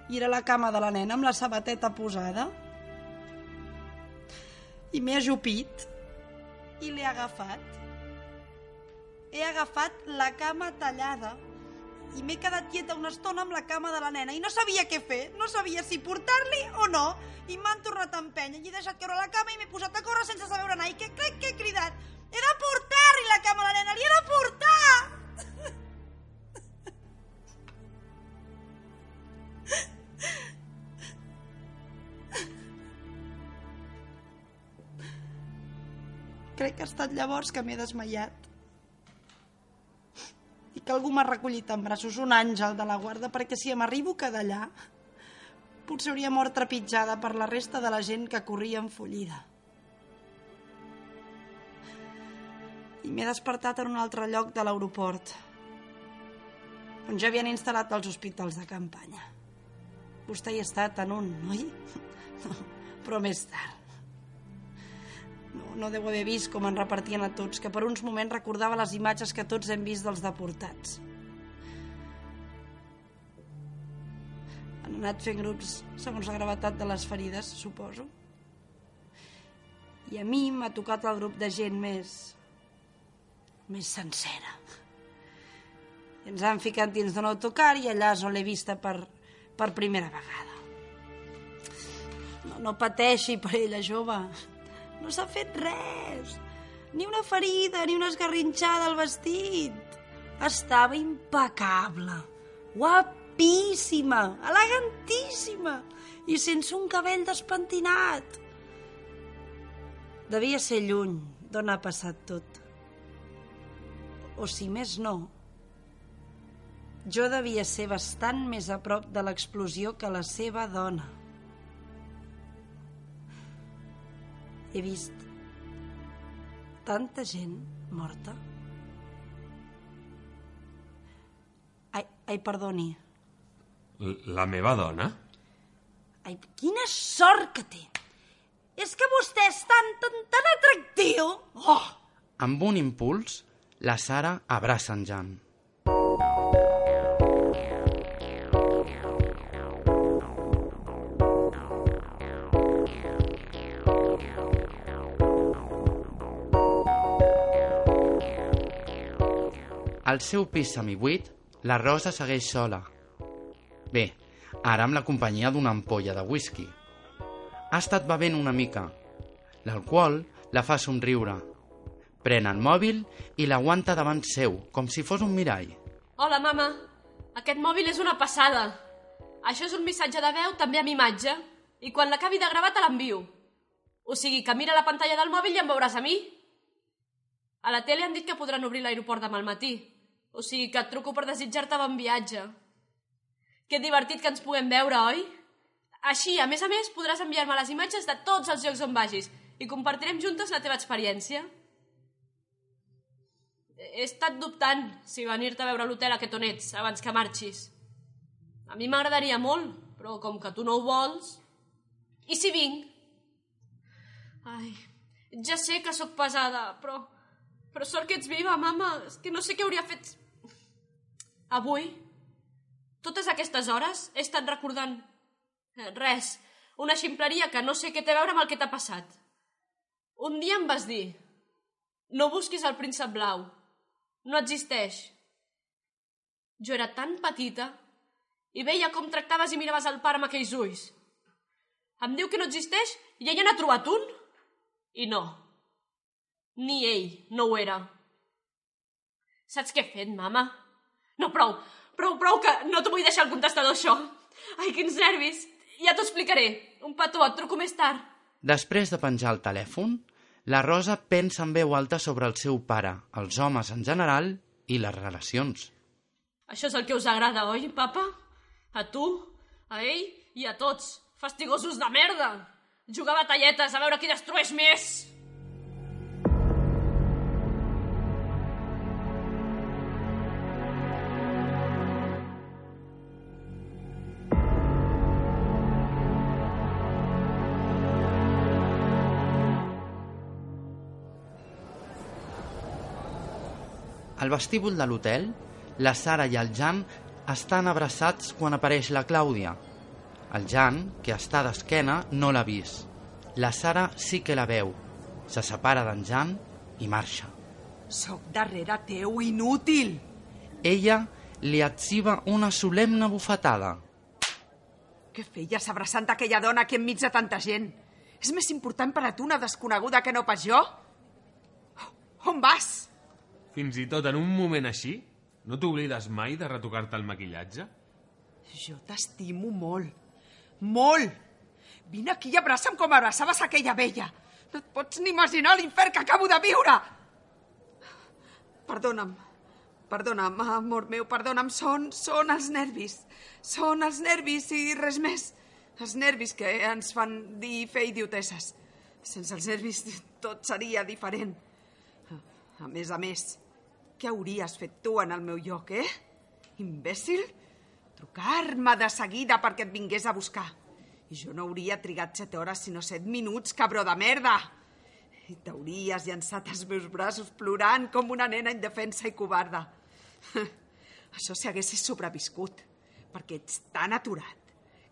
I era la cama de la nena amb la sabateta posada. I m'he ajupit i l'he agafat. He agafat la cama tallada i m'he quedat quieta una estona amb la cama de la nena i no sabia què fer, no sabia si portar-li o no. I m'han tornat a empènyer. I he deixat caure la cama i m'he posat a córrer sense saber on anar. I què crec que he cridat? He de portar-li la cama a la nena, li he de portar! Crec que ha estat llavors que m'he desmaiat que algú m'ha recollit en braços un àngel de la guarda perquè si m'arribo a quedar allà potser hauria mort trepitjada per la resta de la gent que corria enfollida. I m'he despertat en un altre lloc de l'aeroport, on ja havien instal·lat els hospitals de campanya. Vostè hi ha estat en un, oi? No, però més tard. No, deu haver vist com en repartien a tots, que per uns moments recordava les imatges que tots hem vist dels deportats. Han anat fent grups segons la gravetat de les ferides, suposo. I a mi m'ha tocat el grup de gent més... més sencera. Ens han ficat dins d'un autocar i allà és on l'he vista per, per primera vegada. No, no pateixi per ella, jove. No s'ha fet res. Ni una ferida, ni una esgarrinxada al vestit. Estava impecable. Guapíssima, elegantíssima i sense un cabell despentinat. Devia ser lluny d'on ha passat tot. O si més no, jo devia ser bastant més a prop de l'explosió que la seva dona. He vist tanta gent morta. Ai, ai perdoni. L- La meva dona? Ai, quina sort que té. És que vostè és tan, tan, tan atractiu. Oh! Amb un impuls, la Sara abraça en Jan. Al seu pis semibuit, la Rosa segueix sola. Bé, ara amb la companyia d'una ampolla de whisky. Ha estat bevent una mica. L'alcohol la fa somriure. Pren el mòbil i l'aguanta davant seu, com si fos un mirall. Hola, mama. Aquest mòbil és una passada. Això és un missatge de veu també amb imatge i quan l'acabi de gravar te l'envio. O sigui que mira la pantalla del mòbil i em veuràs a mi. A la tele han dit que podran obrir l'aeroport demà al matí. O sigui que et truco per desitjar-te bon viatge. Que divertit que ens puguem veure, oi? Així, a més a més, podràs enviar-me les imatges de tots els llocs on vagis i compartirem juntes la teva experiència. He estat dubtant si venir-te a veure l'hotel aquest on ets abans que marxis. A mi m'agradaria molt, però com que tu no ho vols... I si vinc? Ai, ja sé que sóc pesada, però... Però sort que ets viva, mama. És que no sé què hauria fet... Avui, totes aquestes hores, he estat recordant... eh, Res, una ximpleria que no sé què té a veure amb el que t'ha passat. Un dia em vas dir... No busquis el príncep blau. No existeix. Jo era tan petita i veia com tractaves i miraves el pare amb aquells ulls. Em diu que no existeix i ella n'ha trobat un? I no. Ni ell no ho era. Saps què he fet, mama? No, prou, prou, prou, que no t'ho vull deixar al contestador, això. Ai, quins nervis. Ja t'ho explicaré. Un petó, et truco més tard. Després de penjar el telèfon, la Rosa pensa en veu alta sobre el seu pare, els homes en general i les relacions. Això és el que us agrada, oi, papa? A tu, a ell i a tots. Fastigosos de merda. Jugar batalletes a veure qui destrueix més. Al vestíbul de l'hotel, la Sara i el Jan estan abraçats quan apareix la Clàudia. El Jan, que està d'esquena, no l'ha vist. La Sara sí que la veu. Se separa d'en Jan i marxa. Soc darrere teu, inútil! Ella li etziva una solemne bufetada. Què feies abraçant aquella dona aquí enmig de tanta gent? És més important per a tu una desconeguda que no pas jo? On vas? Fins i tot en un moment així, no t'oblides mai de retocar-te el maquillatge? Jo t'estimo molt. Molt! Vine aquí i abraça'm com abraçaves aquella vella. No et pots ni imaginar l'infern que acabo de viure! Perdona'm. Perdona'm, amor meu, perdona'm. Són, són els nervis. Són els nervis i res més. Els nervis que ens fan dir i fer idiotesses. Sense els nervis tot seria diferent. A més a més, què hauries fet tu en el meu lloc, eh? Imbècil? Trucar-me de seguida perquè et vingués a buscar. I jo no hauria trigat set hores, sinó set minuts, cabró de merda. I t'hauries llançat als meus braços plorant com una nena indefensa i covarda. Això si haguessis sobreviscut, perquè ets tan aturat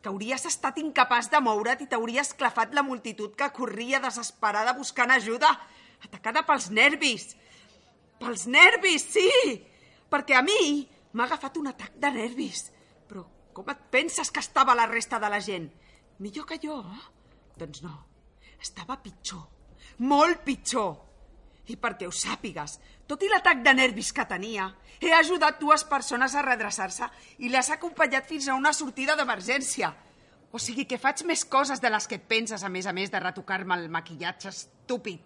que hauries estat incapaç de moure't i t'hauries clafat la multitud que corria desesperada buscant ajuda, atacada pels nervis. Pels nervis, sí! Perquè a mi M'ha agafat un atac de nervis. Però com et penses que estava la resta de la gent? Millor que jo? Doncs no. Estava pitjor. Molt pitjor. I perquè ho sàpigues, tot i l'atac de nervis que tenia, he ajudat dues persones a redreçar-se i les he acompanyat fins a una sortida d'emergència. O sigui que faig més coses de les que et penses, a més a més de retocar-me el maquillatge estúpid.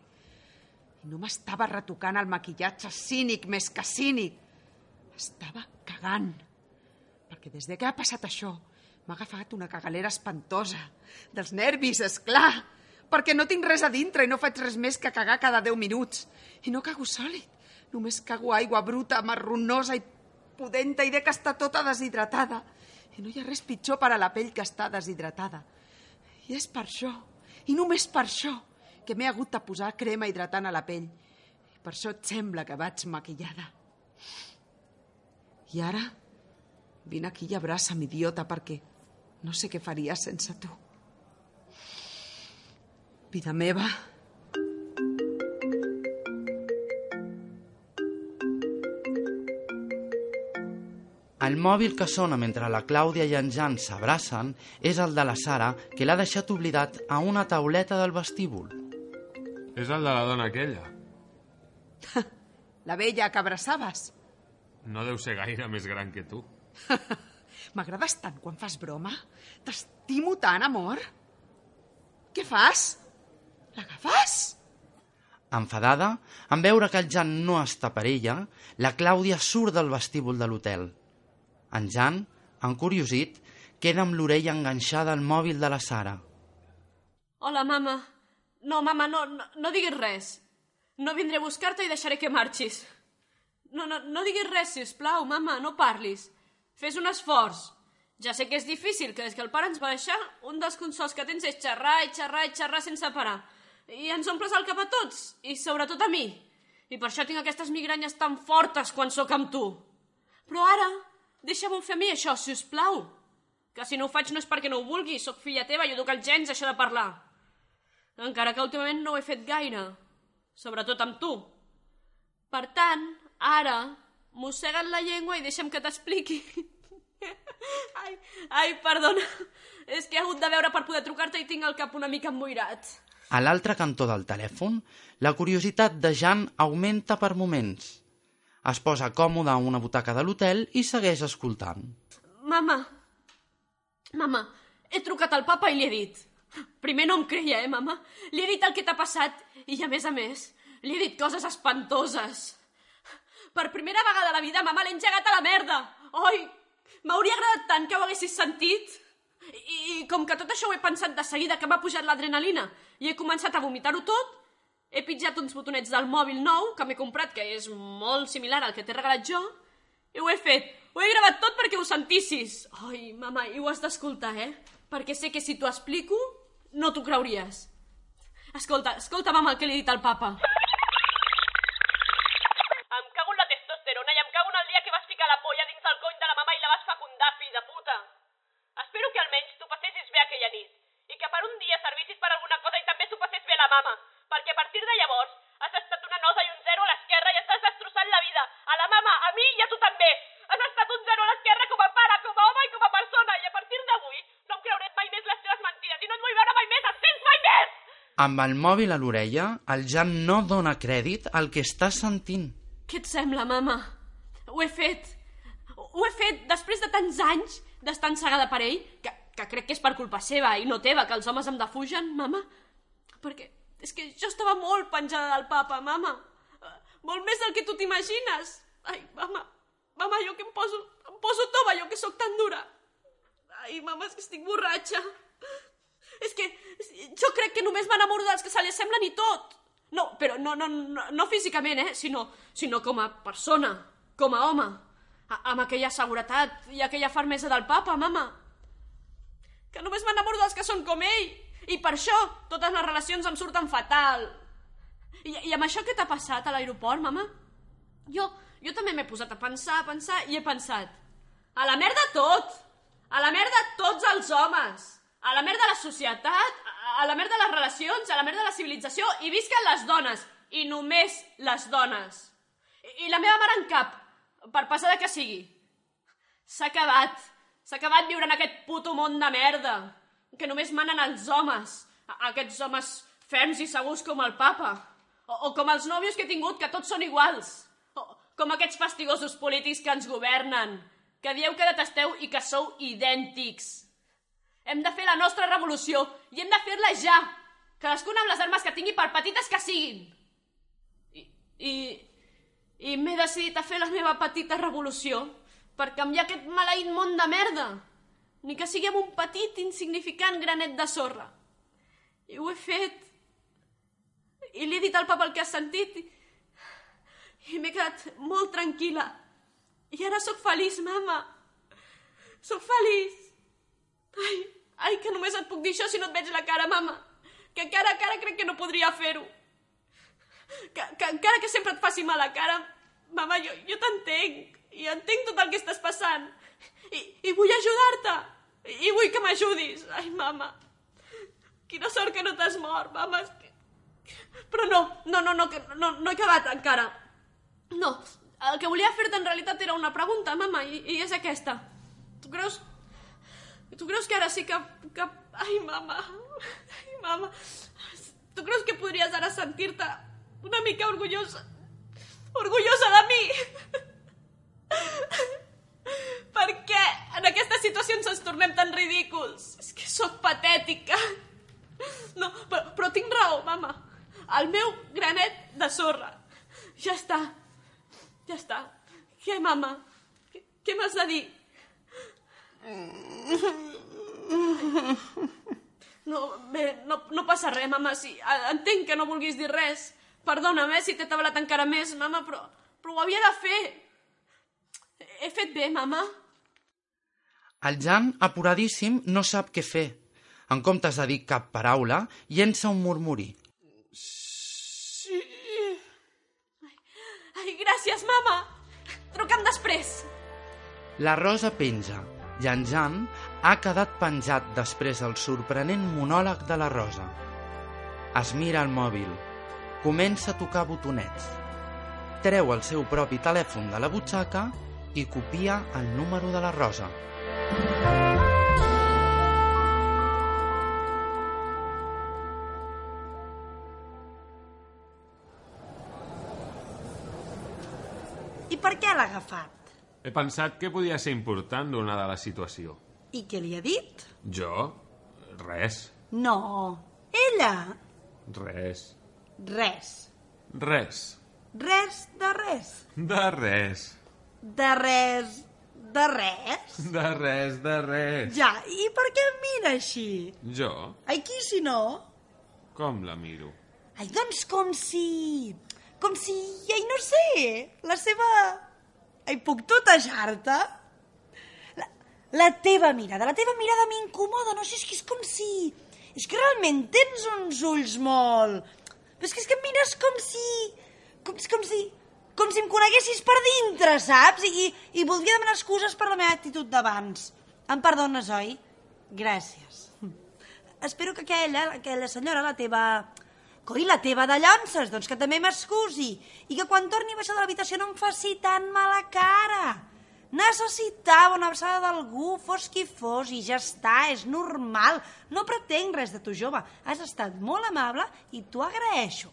I no m'estava retocant el maquillatge cínic més que cínic. Estava cagant. Perquè des de que ha passat això, m'ha agafat una cagalera espantosa. Dels nervis, és clar perquè no tinc res a dintre i no faig res més que cagar cada 10 minuts. I no cago sòlid, només cago aigua bruta, marronosa i pudenta i de que està tota deshidratada. I no hi ha res pitjor per a la pell que està deshidratada. I és per això, i només per això, que m'he hagut de posar crema hidratant a la pell. Per això et sembla que vaig maquillada. I ara, vine aquí i abraça'm, idiota, perquè no sé què faria sense tu. Vida meva. El mòbil que sona mentre la Clàudia i en Jan s'abracen és el de la Sara, que l'ha deixat oblidat a una tauleta del vestíbul. És el de la dona aquella. La vella que abraçaves. No deu ser gaire més gran que tu. M'agrades tant quan fas broma? T'estimo tant, amor. Què fas? L'agafes? Enfadada, en veure que el Jan no està per ella, la Clàudia surt del vestíbul de l'hotel. En Jan, encuriosit, queda amb l'orella enganxada al mòbil de la Sara. Hola, mama. No, mama, no, no, no diguis res. No vindré a buscar-te i deixaré que marxis. No, no, no diguis res, si us plau, mama, no parlis. Fes un esforç. Ja sé que és difícil, que des que el pare ens va deixar, un dels consols que tens és xerrar i xerrar i xerrar sense parar. I ens omples el cap a tots, i sobretot a mi. I per això tinc aquestes migranyes tan fortes quan sóc amb tu. Però ara, deixa'm fer a mi això, si us plau. Que si no ho faig no és perquè no ho vulgui, sóc filla teva i ho duc als gens, això de parlar. Encara que últimament no ho he fet gaire, sobretot amb tu. Per tant, ara, mossega't la llengua i deixa'm que t'expliqui. ai, ai, perdona. És que he hagut de veure per poder trucar-te i tinc el cap una mica emboirat. A l'altre cantó del telèfon, la curiositat de Jan augmenta per moments. Es posa còmode a una butaca de l'hotel i segueix escoltant. Mama, mama, he trucat al papa i li he dit. Primer no em creia, eh, mama? Li he dit el que t'ha passat i, a més a més, li he dit coses espantoses. Per primera vegada a la vida, mama, l'he engegat a la merda. Oi, m'hauria agradat tant que ho haguessis sentit. I, I com que tot això ho he pensat de seguida que m'ha pujat l'adrenalina i he començat a vomitar-ho tot, he pitjat uns botonets del mòbil nou que m'he comprat, que és molt similar al que t'he regalat jo, i ho he fet. Ho he gravat tot perquè ho sentissis. Ai, mama, i ho has d'escoltar, eh? Perquè sé que si t'ho explico, no t'ho creuries. Escolta, escolta, mama, el que li he dit al papa. Em cago en la testosterona i em cago en el dia que vas ficar la polla dins el cony de la mama i la vas fecundar, fill de puta. Espero que almenys t'ho passessis bé aquella nit i que per un dia servissis per alguna cosa i també s'ho passés bé a la mama, perquè a partir de llavors has estat una nosa i un zero a l'esquerra i estàs destrossant la vida. A la mama, a mi i a tu també. Has estat un zero a l'esquerra com a pare, com a home i com a persona i a partir d'avui no em creuré mai més les teves mentides i no et vull veure mai més, entens mai més! Amb el mòbil a l'orella, el Jan no dona crèdit al que està sentint. Què et sembla, mama? Ho he fet. Ho he fet després de tants anys d'estar encegada per ell, que, que crec que és per culpa seva i no teva, que els homes em defugen, mama. Perquè és que jo estava molt penjada del papa, mama. Molt més del que tu t'imagines. Ai, mama, mama, jo que em poso, em poso tova, jo que sóc tan dura. Ai, mama, és que estic borratxa. És que jo crec que només m'enamoro dels que se li assemblen i tot. No, però no, no, no, no físicament, eh? Sinó, sinó com a persona, com a home. A, amb aquella seguretat i aquella fermesa del papa, mama. Que només m'enamoro dels que són com ell. I per això totes les relacions em surten fatal. I, i amb això que t'ha passat a l'aeroport, mama? Jo, jo també m'he posat a pensar, a pensar, i he pensat... A la merda tot! A la merda tots els homes! A la merda la societat, a la merda les relacions, a la merda la civilització, i visquen les dones, i només les dones. I, i la meva mare en cap, per pesada que sigui. S'ha acabat. S'ha acabat viure en aquest puto món de merda. Que només manen els homes. Aquests homes ferms i segurs com el papa. O, o com els nòvios que he tingut, que tots són iguals. O com aquests fastigosos polítics que ens governen. Que dieu que detesteu i que sou idèntics. Hem de fer la nostra revolució i hem de fer-la ja. Cadascun amb les armes que tingui per petites que siguin. I, i, i m'he decidit a fer la meva petita revolució per canviar aquest maleït món de merda. Ni que sigui amb un petit, insignificant granet de sorra. I ho he fet. I li he dit al papa el que has sentit i, i m'he quedat molt tranquil·la. I ara sóc feliç, mama. Sóc feliç. Ai, ai, que només et puc dir això si no et veig la cara, mama. Que cara a cara crec que no podria fer-ho. Que, que encara que sempre et faci mal la cara, mama, jo, jo t'entenc. I entenc tot el que estàs passant. I, i vull ajudar-te. I vull que m'ajudis. Ai, mama. Quina sort que no t'has mort, mama. Però no, no, no, no, no, no he acabat encara. No, el que volia fer-te en realitat era una pregunta, mama, i, i és aquesta. Tu creus... Tu creus que ara sí que... que... Ai, mama. Ai, mama. Tu creus que podries ara sentir-te una mica orgullosa... Orgullosa de mi? Per què en aquestes situacions ens tornem tan ridículs? És que sóc patètica. No, però, però tinc raó, mama. El meu granet de sorra. Ja està. Ja està. Què, mama? Què, què m'has de dir? No, bé, no, no passa res, mama. A- entenc que no vulguis dir res. Perdona'm, eh, si t'he tablat encara més, mama, però, però ho havia de fer. He fet bé, mama? El Jan, apuradíssim, no sap què fer. En comptes de dir cap paraula, llença un murmuri. Sí. Ai, ai, gràcies, mama. Truca'm després. La Rosa penja Jan ha quedat penjat després del sorprenent monòleg de la Rosa. Es mira al mòbil. Comença a tocar botonets. Treu el seu propi telèfon de la butxaca i copia el número de la Rosa. I per què l'ha agafat? He pensat que podia ser important donada la situació. I què li ha dit? Jo? Res. No, ella. Res. Res. Res. Res de res. De res. De res. De res. De res, de res. Ja, i per què em mira així? Jo? Ai, qui si no? Com la miro? Ai, doncs com si... Com si, ai, no sé, la seva... Ai, puc tutejar-te? La, la teva mirada, la teva mirada m'incomoda, no sé, és que és com si... És que realment tens uns ulls molt... Però és que, és que em mires com si... Com, com si... Com si em coneguessis per dintre, saps? I, I voldria demanar excuses per la meva actitud d'abans. Em perdones, oi? Gràcies. Espero que aquella, aquella senyora, la teva... Coi, la teva de llonces, doncs que també m'excusi. I que quan torni a baixar de l'habitació no em faci tan mala cara. Necessitava una abraçada d'algú, fos qui fos, i ja està, és normal. No pretenc res de tu, jove. Has estat molt amable i t'ho agraeixo.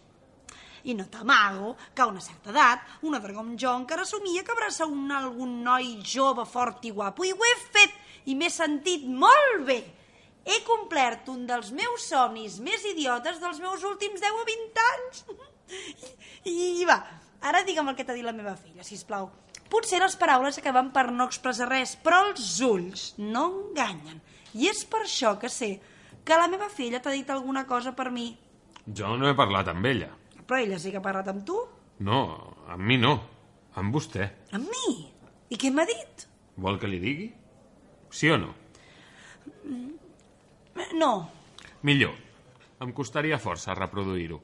I no t'amago que a una certa edat, una jo encara somia que abraça un, algun noi jove, fort i guapo. I ho he fet i m'he sentit molt bé. He complert un dels meus somnis més idiotes dels meus últims 10 o 20 anys. I, i va, ara digue'm el que t'ha dit la meva filla, si plau. Potser les paraules acaben per no expressar res, però els ulls no enganyen. I és per això que sé que la meva filla t'ha dit alguna cosa per mi. Jo no he parlat amb ella. Però ella sí que ha parlat amb tu. No, amb mi no. Amb vostè. Amb mi? I què m'ha dit? Vol que li digui? Sí o no? No. Millor. Em costaria força reproduir-ho.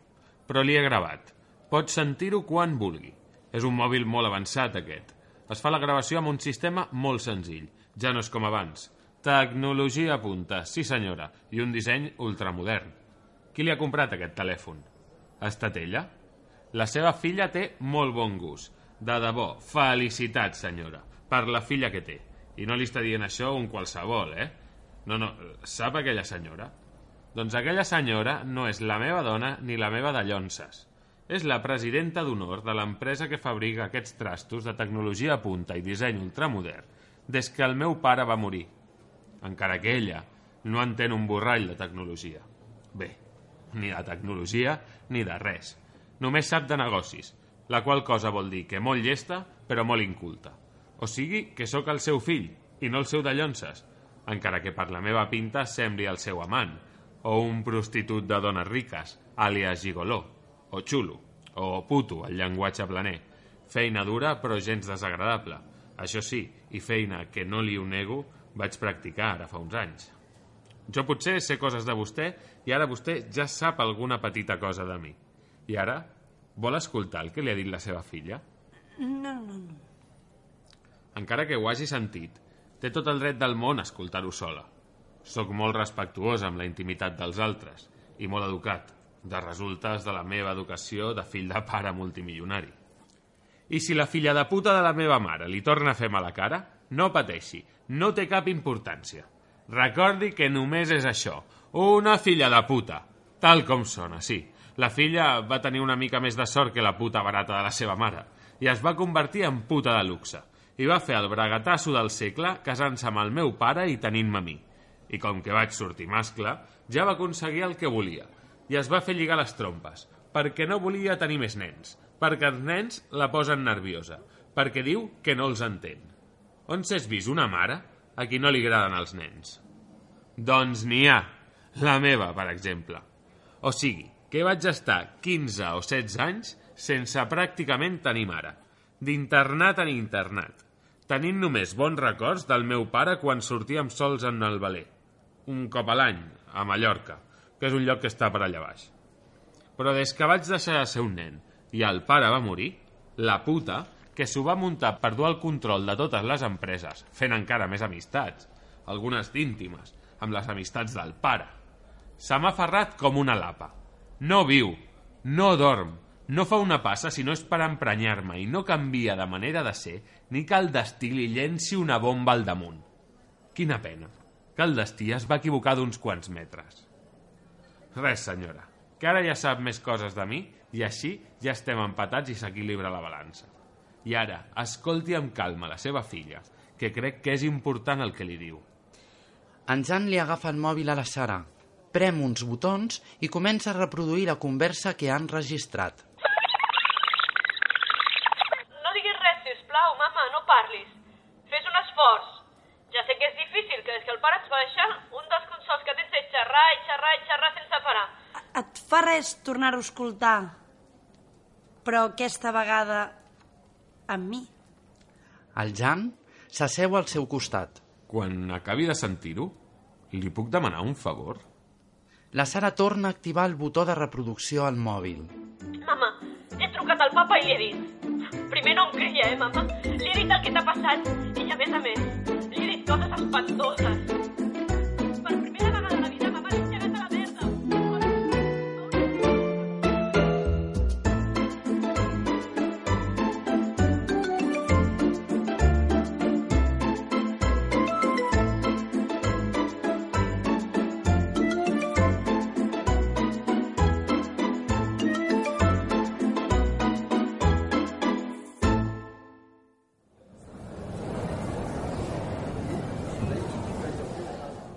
Però li he gravat. Pots sentir-ho quan vulgui. És un mòbil molt avançat, aquest. Es fa la gravació amb un sistema molt senzill. Ja no és com abans. Tecnologia punta, sí senyora, i un disseny ultramodern. Qui li ha comprat aquest telèfon? Ha estat ella? La seva filla té molt bon gust. De debò, felicitats, senyora, per la filla que té. I no li està dient això un qualsevol, eh? No, no, sap aquella senyora? Doncs aquella senyora no és la meva dona ni la meva de llonces. És la presidenta d'honor de l'empresa que fabrica aquests trastos de tecnologia punta i disseny ultramodern des que el meu pare va morir. Encara que ella no entén un borrall de tecnologia. Bé, ni de tecnologia ni de res. Només sap de negocis, la qual cosa vol dir que molt llesta però molt inculta. O sigui que sóc el seu fill i no el seu de llonces, encara que per la meva pinta sembli el seu amant, o un prostitut de dones riques, àlies gigoló, o xulo, o puto, el llenguatge planer. Feina dura però gens desagradable. Això sí, i feina que no li ho nego, vaig practicar ara fa uns anys. Jo potser sé coses de vostè i ara vostè ja sap alguna petita cosa de mi. I ara, vol escoltar el que li ha dit la seva filla? No, no, no. Encara que ho hagi sentit, té tot el dret del món a escoltar-ho sola. Soc molt respectuosa amb la intimitat dels altres i molt educat, de resultes de la meva educació de fill de pare multimilionari. I si la filla de puta de la meva mare li torna a fer mala cara, no pateixi, no té cap importància. Recordi que només és això, una filla de puta, tal com sona, sí. La filla va tenir una mica més de sort que la puta barata de la seva mare i es va convertir en puta de luxe i va fer el bragatasso del segle casant-se amb el meu pare i tenint-me a mi. I com que vaig sortir mascle, ja va aconseguir el que volia i es va fer lligar les trompes, perquè no volia tenir més nens, perquè els nens la posen nerviosa, perquè diu que no els entén. On s'has vist una mare a qui no li agraden els nens? Doncs n'hi ha, la meva, per exemple. O sigui, que vaig estar 15 o 16 anys sense pràcticament tenir mare, d'internat en internat, tenint només bons records del meu pare quan sortíem sols en el Valer, un cop a l'any, a Mallorca, que és un lloc que està per allà baix. Però des que vaig deixar de ser un nen i el pare va morir, la puta, que s'ho va muntar per dur el control de totes les empreses, fent encara més amistats, algunes d'íntimes, amb les amistats del pare. Se m'ha aferrat com una lapa. No viu, no dorm, no fa una passa si no és per emprenyar-me i no canvia de manera de ser ni que el destí li llenci una bomba al damunt. Quina pena, que el destí es va equivocar d'uns quants metres. Res, senyora, que ara ja sap més coses de mi i així ja estem empatats i s'equilibra la balança. I ara, escolti amb calma la seva filla, que crec que és important el que li diu. En Jan li agafa el mòbil a la Sara, prem uns botons i comença a reproduir la conversa que han registrat. No diguis res, sisplau, mama, no parlis. Fes un esforç. Ja sé que és difícil, que des que el pare ens va deixar, un dels consols que tens és xerrar i xerrar i xerrar sense parar. Et fa res tornar-ho a escoltar, però aquesta vegada amb mi. El Jan s'asseu al seu costat. Quan acabi de sentir-ho, li puc demanar un favor? La Sara torna a activar el botó de reproducció al mòbil. Mama, he trucat al papa i li he dit. Primer no em creia, eh, mama? Li he dit el que t'ha passat i, a més a més, li he dit coses espantoses.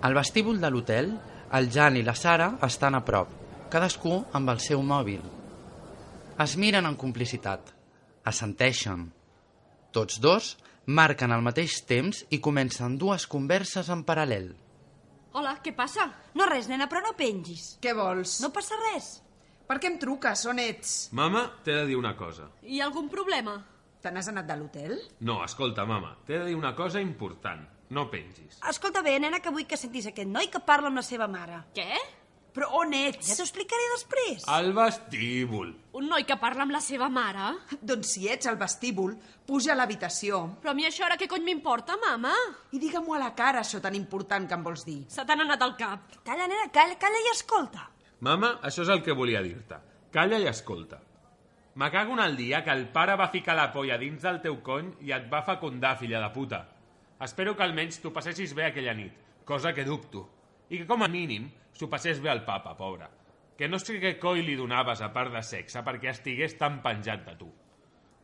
Al vestíbul de l'hotel, el Jan i la Sara estan a prop, cadascú amb el seu mòbil. Es miren en complicitat, assenteixen. Tots dos marquen al mateix temps i comencen dues converses en paral·lel. Hola, què passa? No res, nena, però no pengis. Què vols? No passa res. Per què em truques? On ets? Mama, t'he de dir una cosa. Hi ha algun problema? Te n'has anat de l'hotel? No, escolta, mama, t'he de dir una cosa important. No pengis. Escolta bé, nena, que vull que sentis aquest noi que parla amb la seva mare. Què? Però on ets? Ja t'ho explicaré després. Al vestíbul. Un noi que parla amb la seva mare? Doncs si ets al vestíbul, puja a l'habitació. Però a mi això ara què cony m'importa, mama? I digue-m'ho a la cara, això tan important que em vols dir. Se t'han anat al cap. Calla, nena, calla, calla i escolta. Mama, això és el que volia dir-te. Calla i escolta. Me cago en el dia que el pare va ficar la polla dins del teu cony i et va fecundar, filla de puta. Espero que almenys t'ho passessis bé aquella nit, cosa que dubto. I que com a mínim s'ho passés bé al papa, pobre. Que no sé què coi li donaves a part de sexe perquè estigués tan penjat de tu.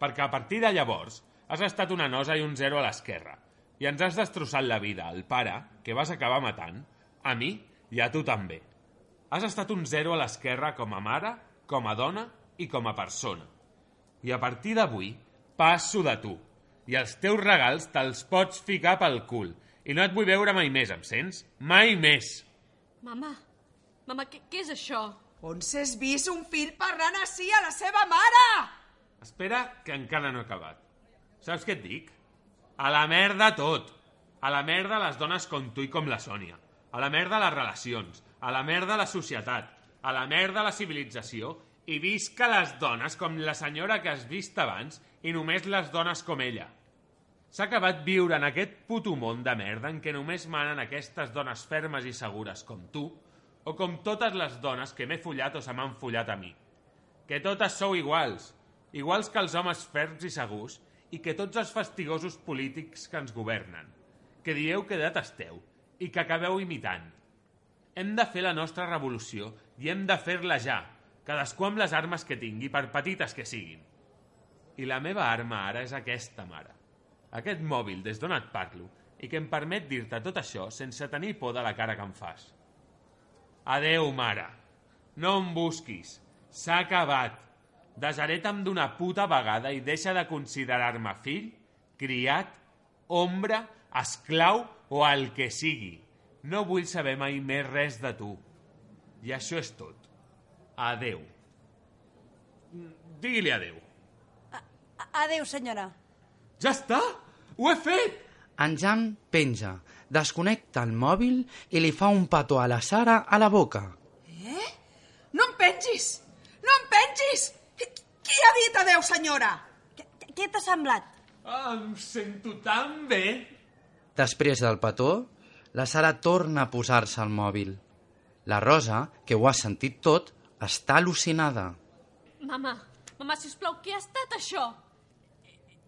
Perquè a partir de llavors has estat una nosa i un zero a l'esquerra. I ens has destrossat la vida, al pare, que vas acabar matant, a mi i a tu també. Has estat un zero a l'esquerra com a mare, com a dona i com a persona. I a partir d'avui passo de tu. I els teus regals te'ls pots ficar pel cul. I no et vull veure mai més, em sents? Mai més! Mama, mama, què, què és això? On s'has vist un fill parlant així a la seva mare? Espera, que encara no he acabat. Saps què et dic? A la merda tot. A la merda les dones com tu i com la Sònia. A la merda les relacions. A la merda la societat. A la merda la civilització. I visca les dones com la senyora que has vist abans i només les dones com ella. S'ha acabat viure en aquest puto món de merda en què només manen aquestes dones fermes i segures com tu o com totes les dones que m'he follat o se m'han follat a mi. Que totes sou iguals, iguals que els homes ferms i segurs i que tots els fastigosos polítics que ens governen, que dieu que detesteu i que acabeu imitant. Hem de fer la nostra revolució i hem de fer-la ja, cadascú amb les armes que tingui, per petites que siguin. I la meva arma ara és aquesta mare. Aquest mòbil des d'on et parlo i que em permet dir-te tot això sense tenir por de la cara que em fas. Adeu, mare. No em busquis. S'ha acabat. Desareta'm d'una puta vegada i deixa de considerar-me fill, criat, ombra, esclau o el que sigui. No vull saber mai més res de tu. I això és tot. Adeu. Digui-li adeu. Adéu, senyora. Ja està! Ho he fet! En Jan penja, desconnecta el mòbil i li fa un petó a la Sara a la boca. Eh? No em pengis! No em pengis! Qui, qui ha dit adeu, senyora? Què, t'ha semblat? Ah, em sento tan bé! Després del petó, la Sara torna a posar-se al mòbil. La Rosa, que ho ha sentit tot, està al·lucinada. Mama, mama, sisplau, què ha estat això?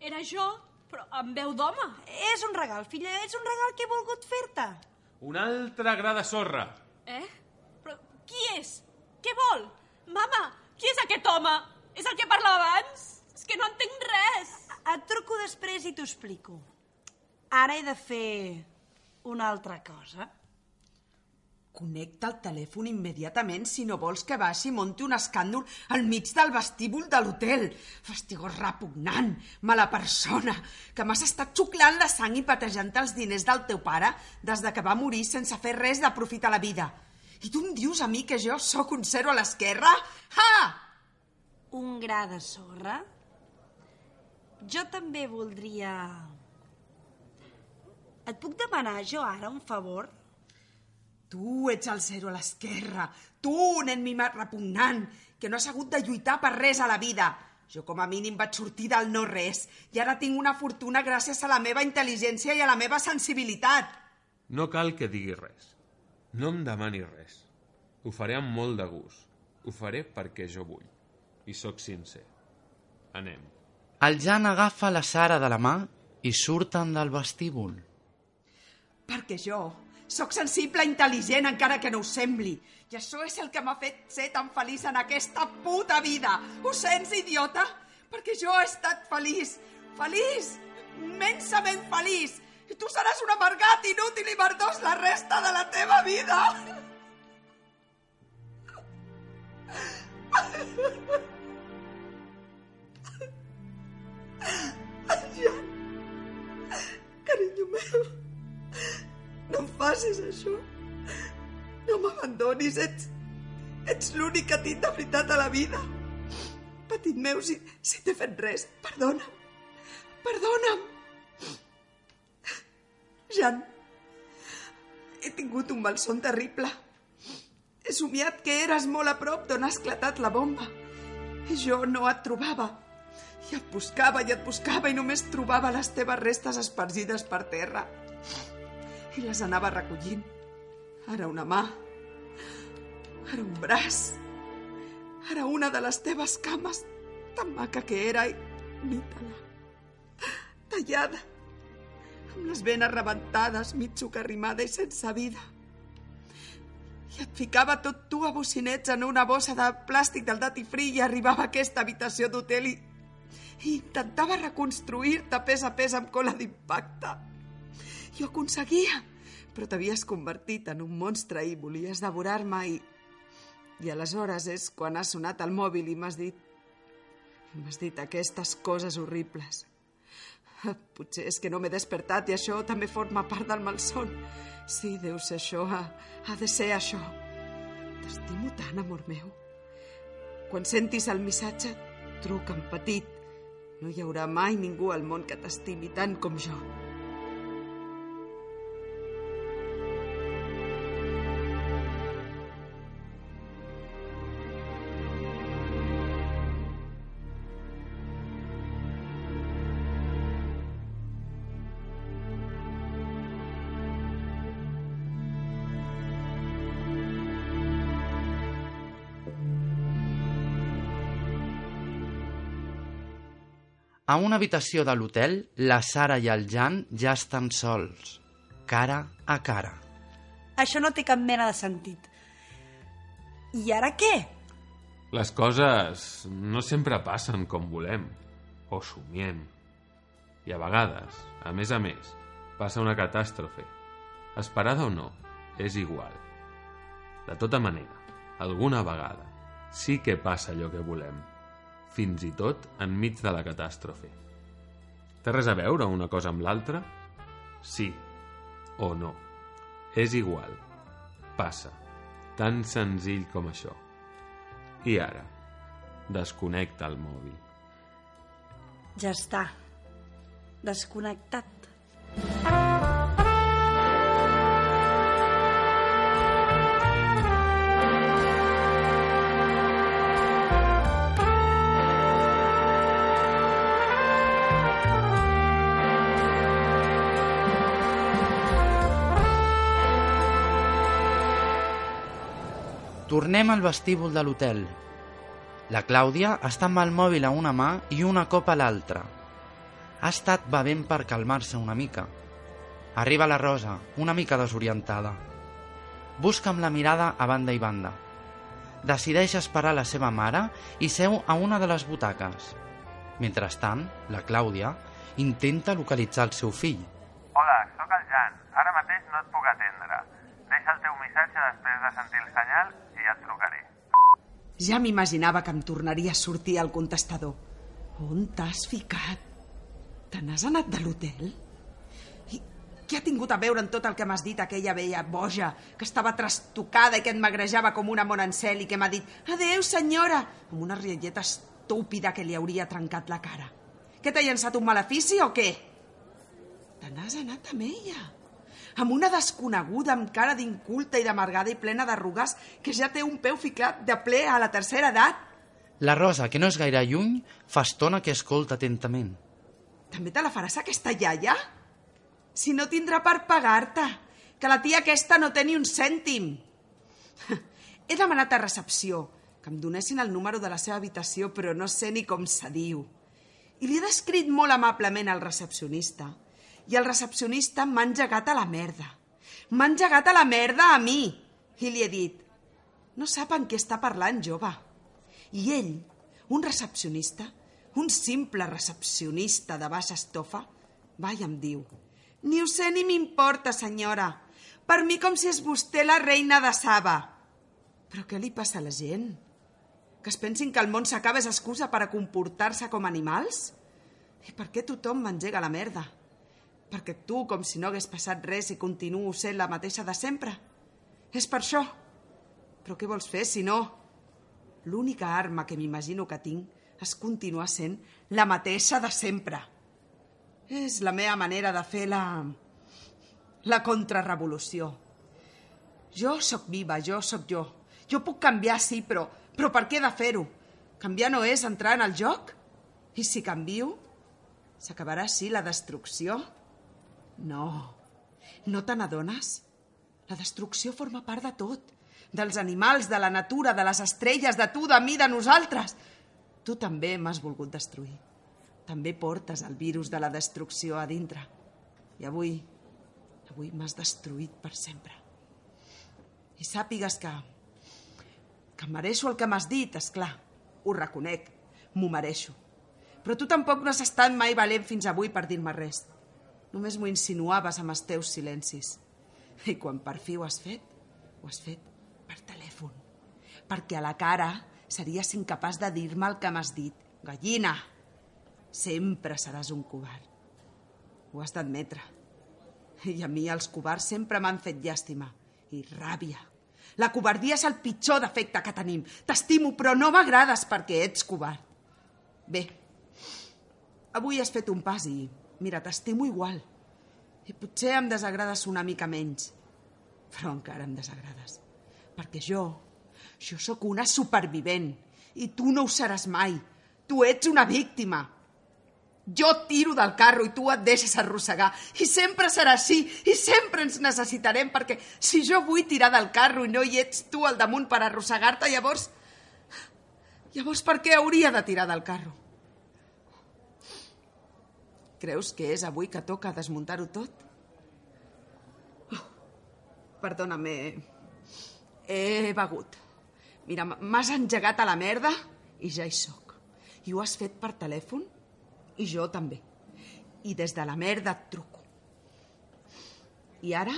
Era jo, però amb veu d'home. És un regal, filla, és un regal que he volgut fer-te. Un altre gra de sorra. Eh? Però qui és? Què vol? Mama, qui és aquest home? És el que parlava abans? És que no entenc res. Et truco després i t'ho explico. Ara he de fer una altra cosa. Connecta el telèfon immediatament si no vols que baixi i munti un escàndol al mig del vestíbul de l'hotel. Fastigós repugnant, mala persona, que m'has estat xuclant la sang i patejant els diners del teu pare des de que va morir sense fer res d'aprofitar la vida. I tu em dius a mi que jo sóc un zero a l'esquerra? Ha! Un gra de sorra? Jo també voldria... Et puc demanar jo ara un favor? Tu ets el zero a l'esquerra. Tu, nen mimat repugnant, que no has hagut de lluitar per res a la vida. Jo com a mínim vaig sortir del no res i ara tinc una fortuna gràcies a la meva intel·ligència i a la meva sensibilitat. No cal que digui res. No em demani res. Ho faré amb molt de gust. Ho faré perquè jo vull. I sóc sincer. Anem. El Jan agafa la Sara de la mà i surten del vestíbul. Perquè jo sóc sensible i intel·ligent encara que no ho sembli. I això és el que m'ha fet ser tan feliç en aquesta puta vida. Ho sents, idiota? Perquè jo he estat feliç. Feliç! Immensament feliç! I tu seràs un amargat, inútil i merdós la resta de la teva vida. Jan, carinyo meu, no em facis això. No m'abandonis, ets, ets l'únic que tinc de veritat a la vida. Petit meu, si, si t'he fet res, perdona'm. Perdona'm. Jan, he tingut un malson terrible. He somiat que eres molt a prop d'on ha esclatat la bomba. Jo no et trobava. I et buscava i et buscava i només trobava les teves restes espargides per terra. I les anava recollint. Ara una mà. Ara un braç. Ara una de les teves cames, tan maca que era, i mita-la. Tallada. amb les venes rebentades, mig sucarrimada i sense vida. I et ficava tot tu a bocinets en una bossa de plàstic del datifrí i arribava a aquesta habitació d'hotel i, i intentava reconstruir-te pes a pes amb cola d'impacte. Ho aconseguia, però t'havies convertit en un monstre i volies devorar-me i... I aleshores és quan ha sonat el mòbil i m'has dit... M'has dit aquestes coses horribles. Potser és que no m'he despertat i això també forma part del malson. Sí, deu ser això, ha, ha de ser això. T'estimo tant, amor meu. Quan sentis el missatge, truca'm petit. No hi haurà mai ningú al món que t'estimi tant com jo. A una habitació de l'hotel, la Sara i el Jan ja estan sols, cara a cara. Això no té cap mena de sentit. I ara què? Les coses no sempre passen com volem, o somiem. I a vegades, a més a més, passa una catàstrofe. Esperada o no, és igual. De tota manera, alguna vegada, sí que passa allò que volem, fins i tot enmig de la catàstrofe. Té res a veure una cosa amb l'altra? Sí o no. És igual. Passa. Tan senzill com això. I ara, desconnecta el mòbil. Ja està. Desconnectat. Tornem al vestíbul de l'hotel. La Clàudia està amb el mòbil a una mà i una copa a l'altra. Ha estat bevent per calmar-se una mica. Arriba la Rosa, una mica desorientada. Busca amb la mirada a banda i banda. Decideix esperar la seva mare i seu a una de les butaques. Mentrestant, la Clàudia intenta localitzar el seu fill. Hola, sóc el Jan. Ara mateix no et puc atendre. Deixa el teu missatge després de sentir el senyal i ja et trucaré. Ja m'imaginava que em tornaria a sortir al contestador. On t'has ficat? Te n'has anat de l'hotel? I què ha tingut a veure en tot el que m'has dit aquella vella boja, que estava trastocada i que et magrejava com una monancel i que m'ha dit «Adeu, senyora!» amb una rialleta estúpida que li hauria trencat la cara. Què t'ha llançat un malefici o què? Te n'has anat amb ella amb una desconeguda amb cara d'inculta i d'amargada i plena d'arrugues que ja té un peu ficat de ple a la tercera edat. La Rosa, que no és gaire lluny, fa estona que escolta atentament. També te la faràs aquesta iaia? Si no tindrà per pagar-te, que la tia aquesta no té ni un cèntim. He demanat a recepció que em donessin el número de la seva habitació, però no sé ni com se diu. I li he descrit molt amablement al recepcionista. I el recepcionista m'ha engegat a la merda. M'ha engegat a la merda a mi. I li he dit, no sap en què està parlant, jove. I ell, un recepcionista, un simple recepcionista de baixa estofa, va i em diu, ni ho sé ni m'importa, senyora. Per mi com si és vostè la reina de Saba. Però què li passa a la gent? Que es pensin que el món s'acaba és excusa per a comportar-se com animals? I per què tothom m'engega la merda? Perquè tu, com si no hagués passat res i continuo sent la mateixa de sempre? És per això. Però què vols fer, si no? L'única arma que m'imagino que tinc és continuar sent la mateixa de sempre. És la meva manera de fer la... la contrarrevolució. Jo sóc viva, jo sóc jo. Jo puc canviar, sí, però, però per què he de fer-ho? Canviar no és entrar en el joc? I si canvio, s'acabarà així la destrucció? No, no te n'adones? La destrucció forma part de tot. Dels animals, de la natura, de les estrelles, de tu, de mi, de nosaltres. Tu també m'has volgut destruir. També portes el virus de la destrucció a dintre. I avui, avui m'has destruït per sempre. I sàpigues que... que mereixo el que m'has dit, és clar. Ho reconec, m'ho mereixo. Però tu tampoc no has estat mai valent fins avui per dir-me res. Només m'ho insinuaves amb els teus silencis. I quan per fi ho has fet, ho has fet per telèfon. Perquè a la cara series incapaç de dir-me el que m'has dit. Gallina, sempre seràs un covard. Ho has d'admetre. I a mi els covards sempre m'han fet llàstima i ràbia. La covardia és el pitjor defecte que tenim. T'estimo, però no m'agrades perquè ets covard. Bé, avui has fet un pas i, mira, t'estimo igual. I potser em desagrades una mica menys, però encara em desagrades. Perquè jo, jo sóc una supervivent i tu no ho seràs mai. Tu ets una víctima. Jo tiro del carro i tu et deixes arrossegar. I sempre serà així, i sempre ens necessitarem, perquè si jo vull tirar del carro i no hi ets tu al damunt per arrossegar-te, llavors... Llavors per què hauria de tirar del carro? Creus que és avui que toca desmuntar-ho tot? Oh, perdona'm, he, begut. Mira, m'has engegat a la merda i ja hi sóc. I ho has fet per telèfon? I jo també. I des de la merda et truco. I ara?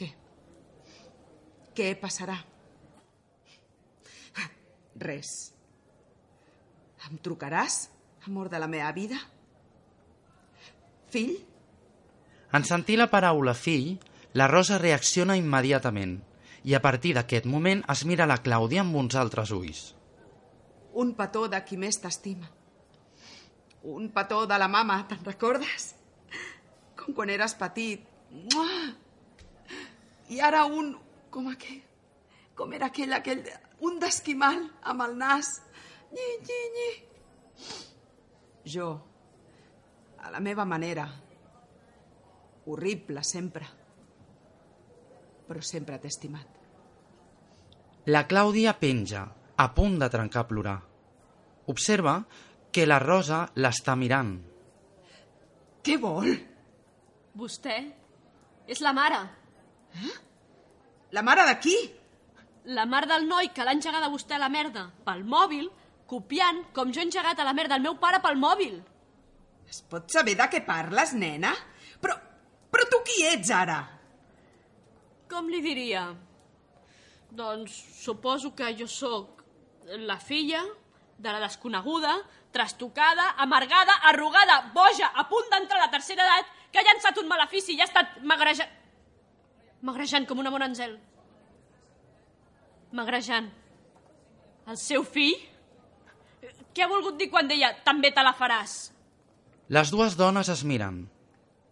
Què? Què passarà? Res. Em trucaràs, amor de la meva vida? Fill? En sentir la paraula fill, la Rosa reacciona immediatament i a partir d'aquest moment es mira la Clàudia amb uns altres ulls. Un petó de qui més t'estima. Un petó de la mama, te'n recordes? Com quan eres petit. I ara un... com aquell... Com era aquell, aquell... Un d'esquimal amb el nas. Nyi, nyi, nyi. Jo, a la meva manera, horrible sempre, però sempre t'he estimat. La Clàudia penja, a punt de trencar a plorar. Observa que la Rosa l'està mirant. Què vol? Vostè és la mare. La mare de qui? La mare del noi que l'ha engegada vostè a la merda pel mòbil, copiant com jo he engegat a la merda el meu pare pel mòbil. Es pot saber de què parles, nena? Però, però tu qui ets, ara? Com li diria? Doncs suposo que jo sóc la filla de la desconeguda, trastocada, amargada, arrugada, boja, a punt d'entrar a la tercera edat, que ha llançat un malefici i ha estat magrejant... Magrejant com una monanzel. Magrejant. El seu fill? Què ha volgut dir quan deia també te la faràs? Les dues dones es miren.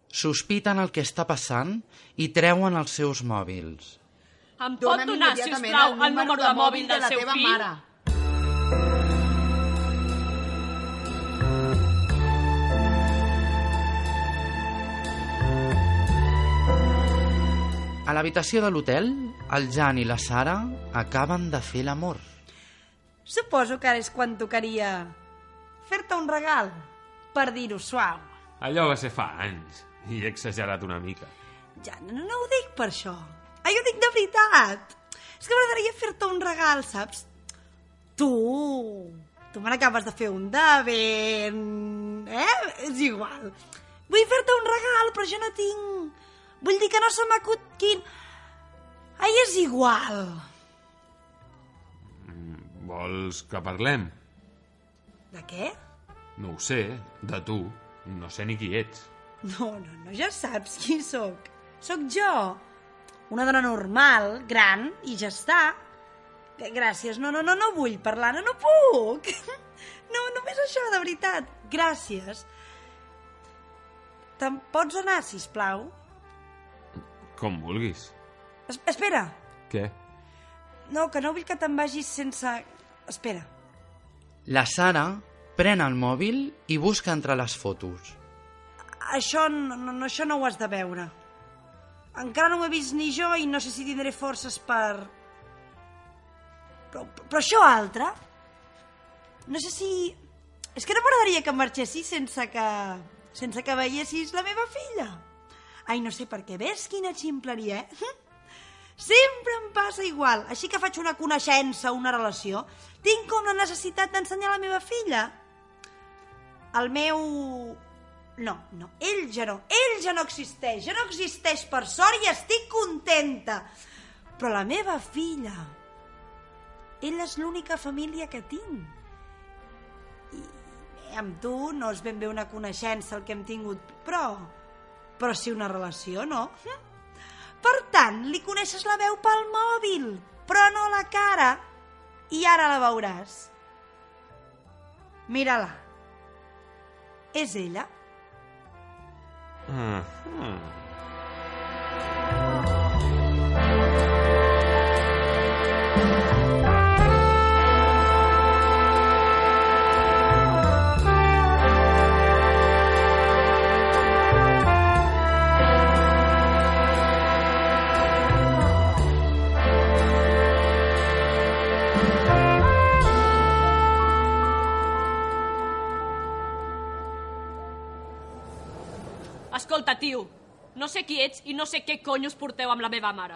Sospiten el que està passant i treuen els seus mòbils. Em pot Dona'm donar, si us immediatament plau, el el número de mòbil del la seu teva fill? Mare. A l'habitació de l'hotel, el Jan i la Sara acaben de fer l'amor. Suposo que ara és quan tocaria fer-te un regal, per dir-ho suau. Allò va ser fa anys, i he exagerat una mica. Ja, no, no ho dic per això. Ai, ho dic de veritat. És que m'agradaria fer-te un regal, saps? Tu, tu me n'acabes de fer un de ben... Eh? És igual. Vull fer-te un regal, però jo no tinc... Vull dir que no se m'acut quin... Ai, és igual. Vols que parlem? De què? No ho sé, de tu. No sé ni qui ets. No, no, no, ja saps qui sóc. Sóc jo. Una dona normal, gran, i ja està. Eh, Gràcies, no, no, no, no vull parlar, no, no puc. No, només això, de veritat. Gràcies. Te'n pots anar, si plau? Com vulguis. Es espera. Què? No, que no vull que te'n vagis sense... Espera. La Sara pren el mòbil i busca entre les fotos. Això no, no, això no ho has de veure. Encara no ho he vist ni jo i no sé si tindré forces per... Però, però això altre... No sé si... És que no m'agradaria que marxessis sense que sense que veiessis la meva filla. Ai, no sé per què, ves quina ximpleria, eh? Sempre em passa igual. Així que faig una coneixença, una relació, tinc com la necessitat d'ensenyar la meva filla. El meu... No, no, ell ja no, ell ja no existeix, ja no existeix per sort i estic contenta. Però la meva filla, ella és l'única família que tinc. I amb tu no és ben bé una coneixença el que hem tingut, però... Però sí una relació, no? Per tant, li coneixes la veu pel mòbil, però no la cara. I ara la veuràs. Mira-la. És ella? Mm -hmm. Escolta, tio, no sé qui ets i no sé què conyos porteu amb la meva mare.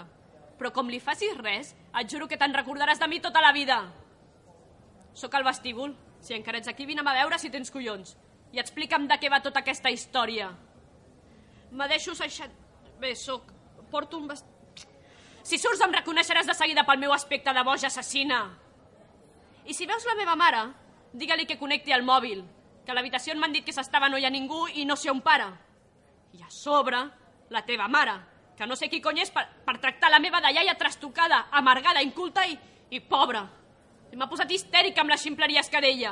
Però com li facis res, et juro que te'n recordaràs de mi tota la vida. Sóc al vestíbul. Si encara ets aquí, vine a veure si tens collons. I explica'm de què va tota aquesta història. Me deixo seixant... Bé, sóc... Porto un vest... Si surts em reconeixeràs de seguida pel meu aspecte de boja assassina. I si veus la meva mare, digue-li que connecti el mòbil, que a l'habitació m'han dit que s'estava no hi ha ningú i no sé on para. I a sobre, la teva mare, que no sé qui cony és per, per tractar la meva de iaia trastocada, amargada, inculta i, i pobra. I m'ha posat histèrica amb les ximpleries que deia.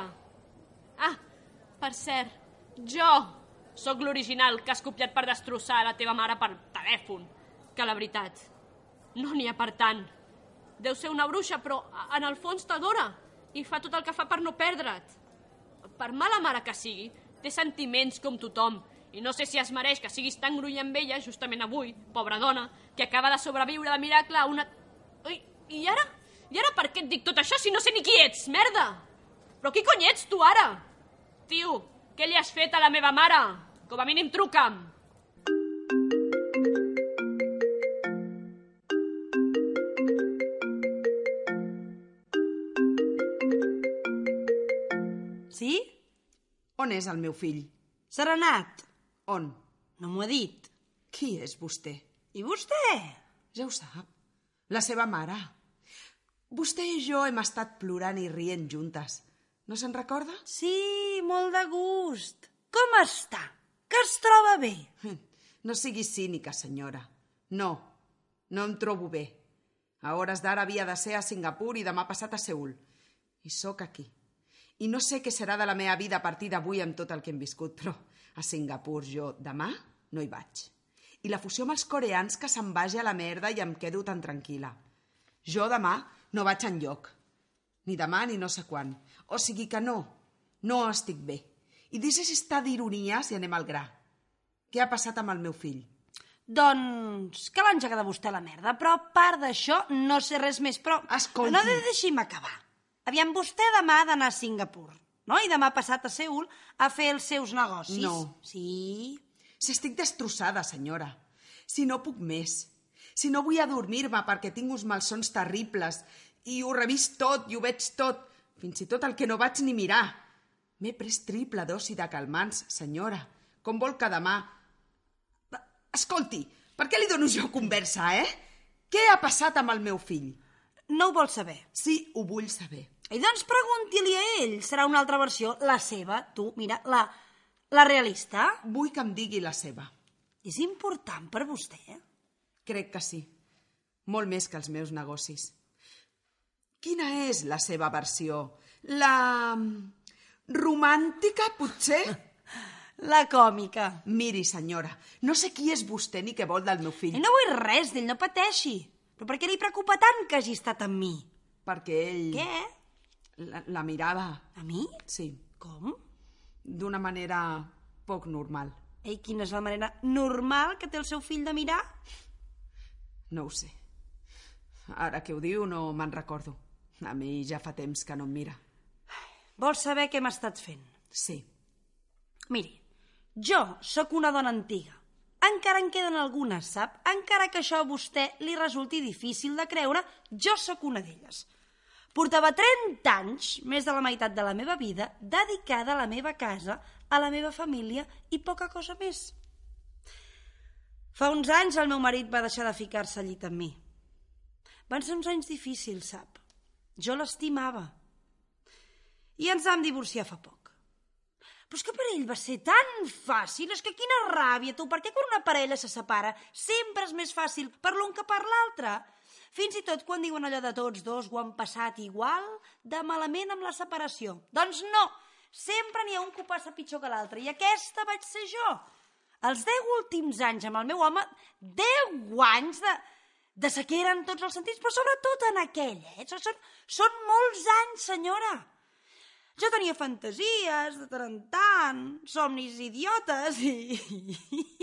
Ah, per cert, jo sóc l'original que has copiat per destrossar la teva mare per telèfon. Que la veritat, no n'hi ha per tant. Deu ser una bruixa, però en el fons t'adora i fa tot el que fa per no perdre't. Per mala mare que sigui, té sentiments com tothom i no sé si es mereix que siguis tan grulla amb ella justament avui, pobra dona, que acaba de sobreviure de miracle a una... Ui, i ara? I ara per què et dic tot això si no sé ni qui ets, merda? Però qui cony ets tu ara? Tio, què li has fet a la meva mare? Com a mínim truca'm. Sí? On és el meu fill? Serenat. On? No m'ho ha dit. Qui és vostè? I vostè? Ja ho sap. La seva mare. Vostè i jo hem estat plorant i rient juntes. No se'n recorda? Sí, molt de gust. Com està? Que es troba bé? No sigui cínica, senyora. No, no em trobo bé. A hores d'ara havia de ser a Singapur i demà passat a Seul. I sóc aquí. I no sé què serà de la meva vida a partir d'avui amb tot el que hem viscut, però a Singapur jo demà no hi vaig. I la fusió amb els coreans que se'n vagi a la merda i em quedo tan tranquil·la. Jo demà no vaig en lloc. Ni demà ni no sé quan. O sigui que no, no estic bé. I deixes estar d'ironies i anem al gra. Què ha passat amb el meu fill? Doncs que l'ha engegada vostè a la merda, però a part d'això no sé res més, però... Escolti. No, de- deixi'm acabar. Aviam, vostè demà ha d'anar a Singapur, no? I demà passat a Seul a fer els seus negocis. No. Sí? Si estic destrossada, senyora. Si no puc més. Si no vull adormir-me perquè tinc uns malsons terribles i ho revist tot i ho veig tot, fins i tot el que no vaig ni mirar. M'he pres triple dosi de calmants, senyora. Com vol que demà... Escolti, per què li dono jo conversa, eh? Què ha passat amb el meu fill? No ho vol saber. Sí, ho vull saber. I doncs pregunti-li a ell. Serà una altra versió, la seva. Tu, mira, la, la realista. Vull que em digui la seva. És important per vostè? Crec que sí. Molt més que els meus negocis. Quina és la seva versió? La... romàntica, potser? La còmica. Miri, senyora, no sé qui és vostè ni què vol del meu fill. I no vull res d'ell, no pateixi. Però per què li preocupa tant que hagi estat amb mi? Perquè ell... Què? La, la mirava. A mi? Sí. Com? D'una manera poc normal. Ei, quina és la manera normal que té el seu fill de mirar? No ho sé. Ara que ho diu no me'n recordo. A mi ja fa temps que no em mira. Vols saber què hem estat fent? Sí. Miri, Jo sóc una dona antiga. Encara en queden algunes, sap? Encara que això a vostè li resulti difícil de creure, jo sóc una d'elles. Portava 30 anys, més de la meitat de la meva vida, dedicada a la meva casa, a la meva família i poca cosa més. Fa uns anys el meu marit va deixar de ficar-se al llit amb mi. Van ser uns anys difícils, sap? Jo l'estimava. I ens vam divorciar fa poc. Però és que per ell va ser tan fàcil, és que quina ràbia, tu, per què quan una parella se separa sempre és més fàcil per l'un que per l'altre? Fins i tot quan diuen allò de tots dos ho han passat igual de malament amb la separació. Doncs no, sempre n'hi ha un que ho passa pitjor que l'altre, i aquesta vaig ser jo. Els deu últims anys amb el meu home, deu anys de, de sequera en tots els sentits, però sobretot en aquell, eh? Són, són molts anys, senyora. Jo tenia fantasies de tant en tant, somnis idiotes i...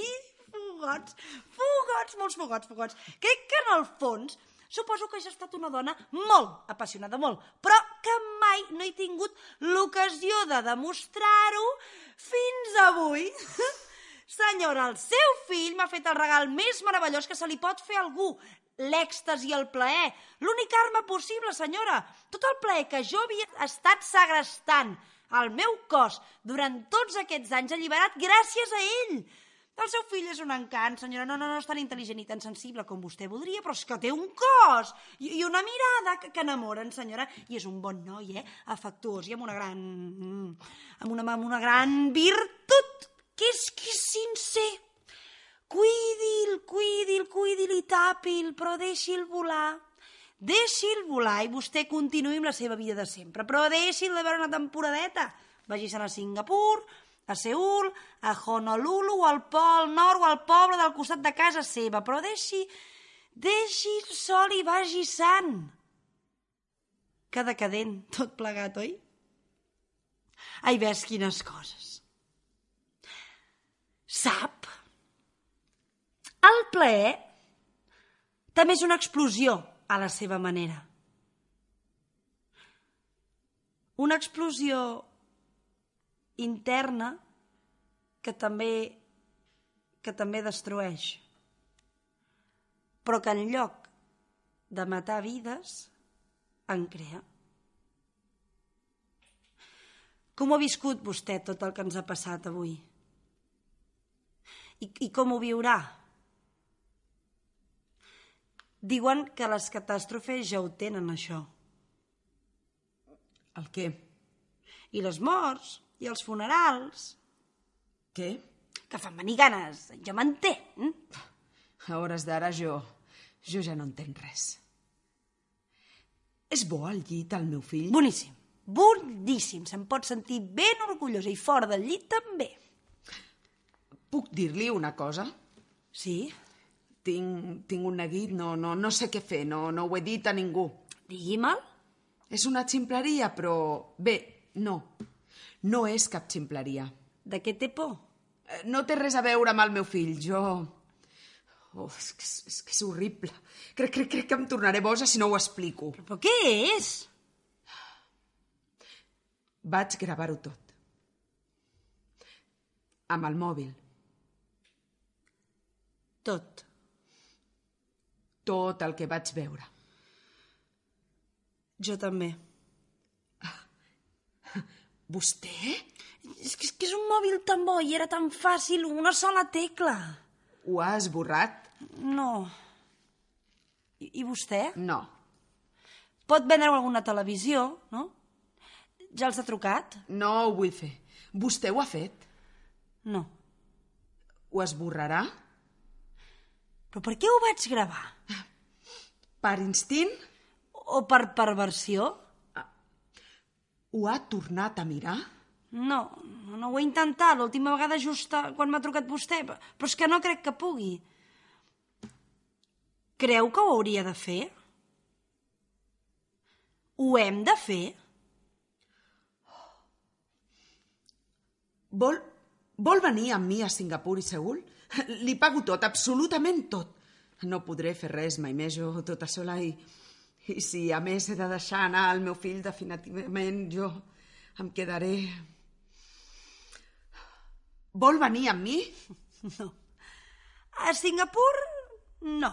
i fogots, fogots, molts fogots, fogots. Crec que en el fons suposo que ja he estat una dona molt apassionada, molt, però que mai no he tingut l'ocasió de demostrar-ho fins avui. Senyora, el seu fill m'ha fet el regal més meravellós que se li pot fer a algú l'èxtasi i el plaer. L'únic arma possible, senyora. Tot el plaer que jo havia estat segrestant al meu cos durant tots aquests anys alliberat gràcies a ell. El seu fill és un encant, senyora. No, no, no és tan intel·ligent i tan sensible com vostè voldria, però és que té un cos i, i una mirada que, que enamoren, senyora. I és un bon noi, eh? Afectuós i amb una gran... amb una, amb una gran virtut, que és que és sincer. Cuidi'l, cuidi'l, cuidi'l i tapi'l, però deixi'l volar. Deixi'l volar i vostè continuï amb la seva vida de sempre, però deixi'l de veure una temporadeta. Vagi-se'n a Singapur, a Seul, a Honolulu, o al Pol Nord, o al poble del costat de casa seva, però deixi, deixi'l sol i vagi sant. Que decadent, tot plegat, oi? Ai, ves quines coses. Sap? El plaer també és una explosió a la seva manera. Una explosió interna que també que també destrueix. Però que en lloc de matar vides, en crea. Com ha viscut vostè tot el que ens ha passat avui? I, i com ho viurà? Diuen que les catàstrofes ja ho tenen, això. El què? I les morts, i els funerals. Què? Que fan venir ganes, jo m'entenc. A hores d'ara jo... jo ja no entenc res. És bo al llit, el meu fill? Boníssim, boníssim. Se'n pot sentir ben orgullosa i fora del llit també. Puc dir-li una cosa? Sí? Tinc, tinc un neguit, no, no, no sé què fer, no, no ho he dit a ningú. Digui-me'l. És una ximpleria, però... Bé, no. No és cap ximpleria. De què té por? Eh, No té res a veure amb el meu fill. Jo... Oh, és, que és, és que és horrible. Crec, crec, crec que em tornaré boja si no ho explico. Però, però què és? Vaig gravar-ho tot. Amb el mòbil. Tot. Tot el que vaig veure. Jo també. Vostè? És que, és que és un mòbil tan bo i era tan fàcil, una sola tecla. Ho ha esborrat? No. I, i vostè? No. Pot vendre alguna televisió, no? Ja els ha trucat? No ho vull fer. Vostè ho ha fet? No. Ho esborrarà? Però per què ho vaig gravar? Per instint? O per perversió? Ho ha tornat a mirar? No, no, ho he intentat. L'última vegada just quan m'ha trucat vostè. Però però és que no crec que pugui. Creu que ho hauria de fer? Ho hem de fer? Vol, vol venir amb mi a Singapur i Seul? Li pago tot, absolutament tot. No podré fer res mai més jo tota sola i, i si a més he de deixar anar el meu fill definitivament, jo em quedaré... Vol venir amb mi? No. A Singapur, no.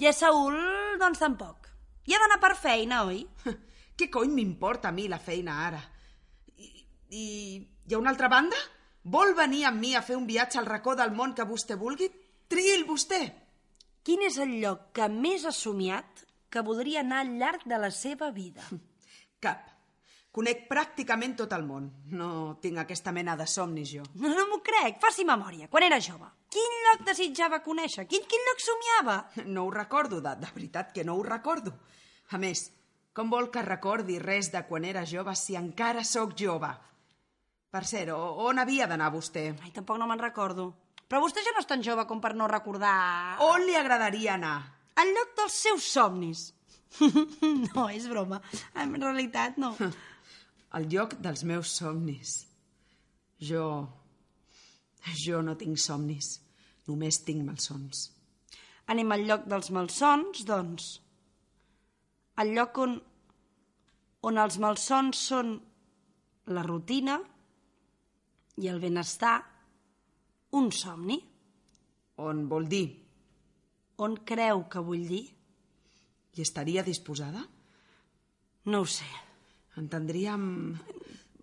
I a Seul, doncs tampoc. I ha d'anar per feina, oi? Què cony m'importa a mi la feina ara? I, I hi ha una altra banda? Vol venir amb mi a fer un viatge al racó del món que vostè vulgui? Triï'l vostè. Quin és el lloc que més ha somiat que voldria anar al llarg de la seva vida? Cap. Conec pràcticament tot el món. No tinc aquesta mena de somnis, jo. No, no m'ho crec. Faci memòria. Quan era jove, quin lloc desitjava conèixer? Quin, quin lloc somiava? No ho recordo, de, de veritat que no ho recordo. A més, com vol que recordi res de quan era jove si encara sóc jove? Per cert, o- on havia d'anar vostè? Ai, tampoc no me'n recordo. Però vostè ja no és tan jove com per no recordar... On li agradaria anar? Al lloc dels seus somnis. no, és broma. En realitat, no. Al lloc dels meus somnis. Jo... Jo no tinc somnis. Només tinc malsons. Anem al lloc dels malsons, doncs. Al lloc on, on els malsons són la rutina i el benestar, un somni. On vol dir? On creu que vull dir? Hi estaria disposada? No ho sé. Entendríem...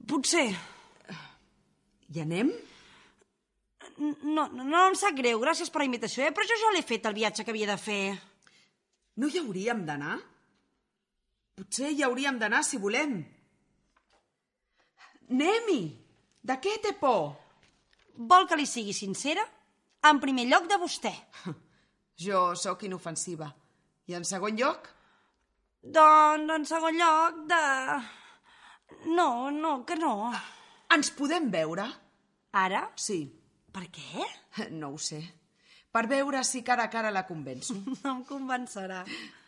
Potser. Hi anem? No, no, no em sap greu, gràcies per la invitació, eh? però jo ja l'he fet el viatge que havia de fer. No hi hauríem d'anar? Potser hi hauríem d'anar si volem. Anem-hi! De què té por? Vol que li sigui sincera? En primer lloc de vostè. Jo sóc inofensiva. I en segon lloc? Doncs, en segon lloc, de... No, no, que no. Ens podem veure? Ara? Sí. Per què? No ho sé. Per veure si cara a cara la convenço. No em convencerà.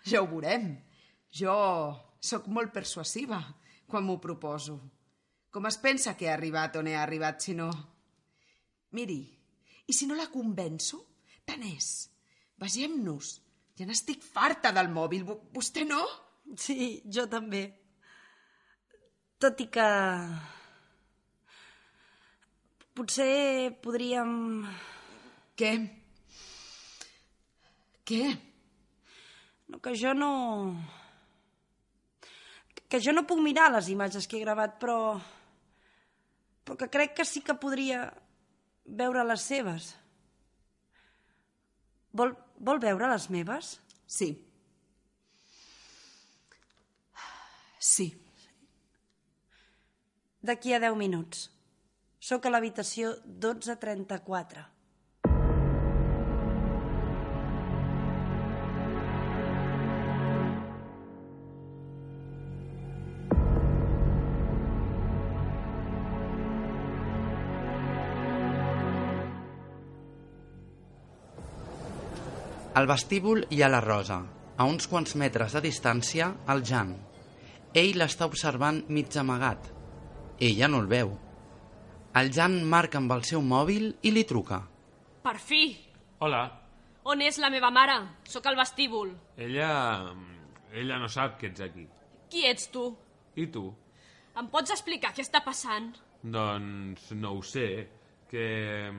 Ja ho veurem. Jo sóc molt persuasiva quan m'ho proposo. Com es pensa que he arribat on he arribat, si no... Miri, i si no la convenço? Tant és. Vegem-nos. Ja n'estic farta del mòbil. Vostè no? Sí, jo també. Tot i que... Potser podríem... Què? Què? No, que jo no... Que jo no puc mirar les imatges que he gravat, però... Però que crec que sí que podria veure les seves. Vol, vol veure les meves? Sí. Sí. D'aquí a 10 minuts. Sóc a l'habitació 1234. Al vestíbul hi ha la Rosa. A uns quants metres de distància, el Jan. Ell l'està observant mig amagat. Ella no el veu. El Jan marca amb el seu mòbil i li truca. Per fi! Hola. On és la meva mare? Sóc al vestíbul. Ella... Ella no sap que ets aquí. Qui ets tu? I tu? Em pots explicar què està passant? Doncs no ho sé. Que...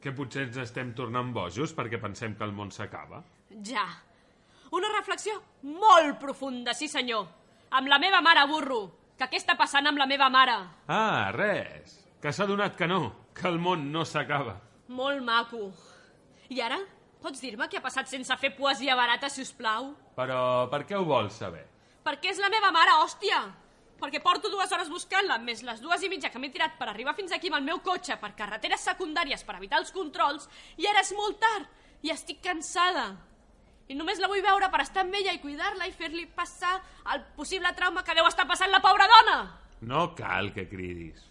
que potser ens estem tornant bojos perquè pensem que el món s'acaba. Ja. Una reflexió molt profunda, sí senyor. Amb la meva mare, burro. Que què està passant amb la meva mare? Ah, res. Que s'ha donat que no, que el món no s'acaba. Molt maco. I ara? Pots dir-me què ha passat sense fer poesia barata, si us plau? Però per què ho vols saber? Perquè és la meva mare, hòstia! Perquè porto dues hores buscant-la, més les dues i mitja que m'he tirat per arribar fins aquí amb el meu cotxe per carreteres secundàries per evitar els controls, i ara és molt tard, i estic cansada. I només la vull veure per estar amb ella i cuidar-la i fer-li passar el possible trauma que deu estar passant la pobra dona. No cal que cridis.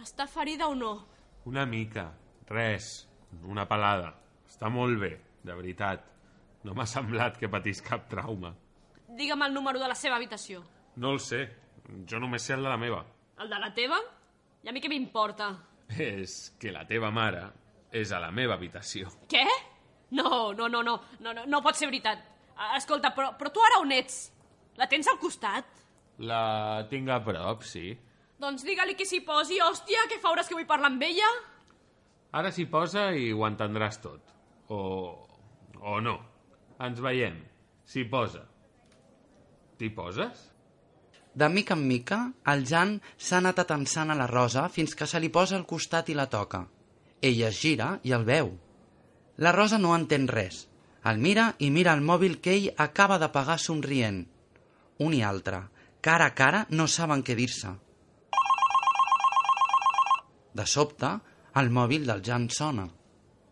Està ferida o no? Una mica. Res. Una pelada. Està molt bé, de veritat. No m'ha semblat que patís cap trauma. Digue'm el número de la seva habitació. No el sé. Jo només sé el de la meva. El de la teva? I a mi què m'importa? És que la teva mare és a la meva habitació. Què? No, no, no, no, no, no, no pot ser veritat. Escolta, però, però tu ara on ets? La tens al costat? La tinc a prop, sí. Doncs digue-li que s'hi posi, hòstia, que fa hores que vull parlar amb ella. Ara s'hi posa i ho entendràs tot. O... o no. Ens veiem. S'hi posa. T'hi poses? De mica en mica, el Jan s'ha anat atensant a la Rosa fins que se li posa al costat i la toca. Ella es gira i el veu. La Rosa no entén res. El mira i mira el mòbil que ell acaba de pagar somrient. Un i altre, cara a cara, no saben què dir-se. De sobte, el mòbil del Jan sona.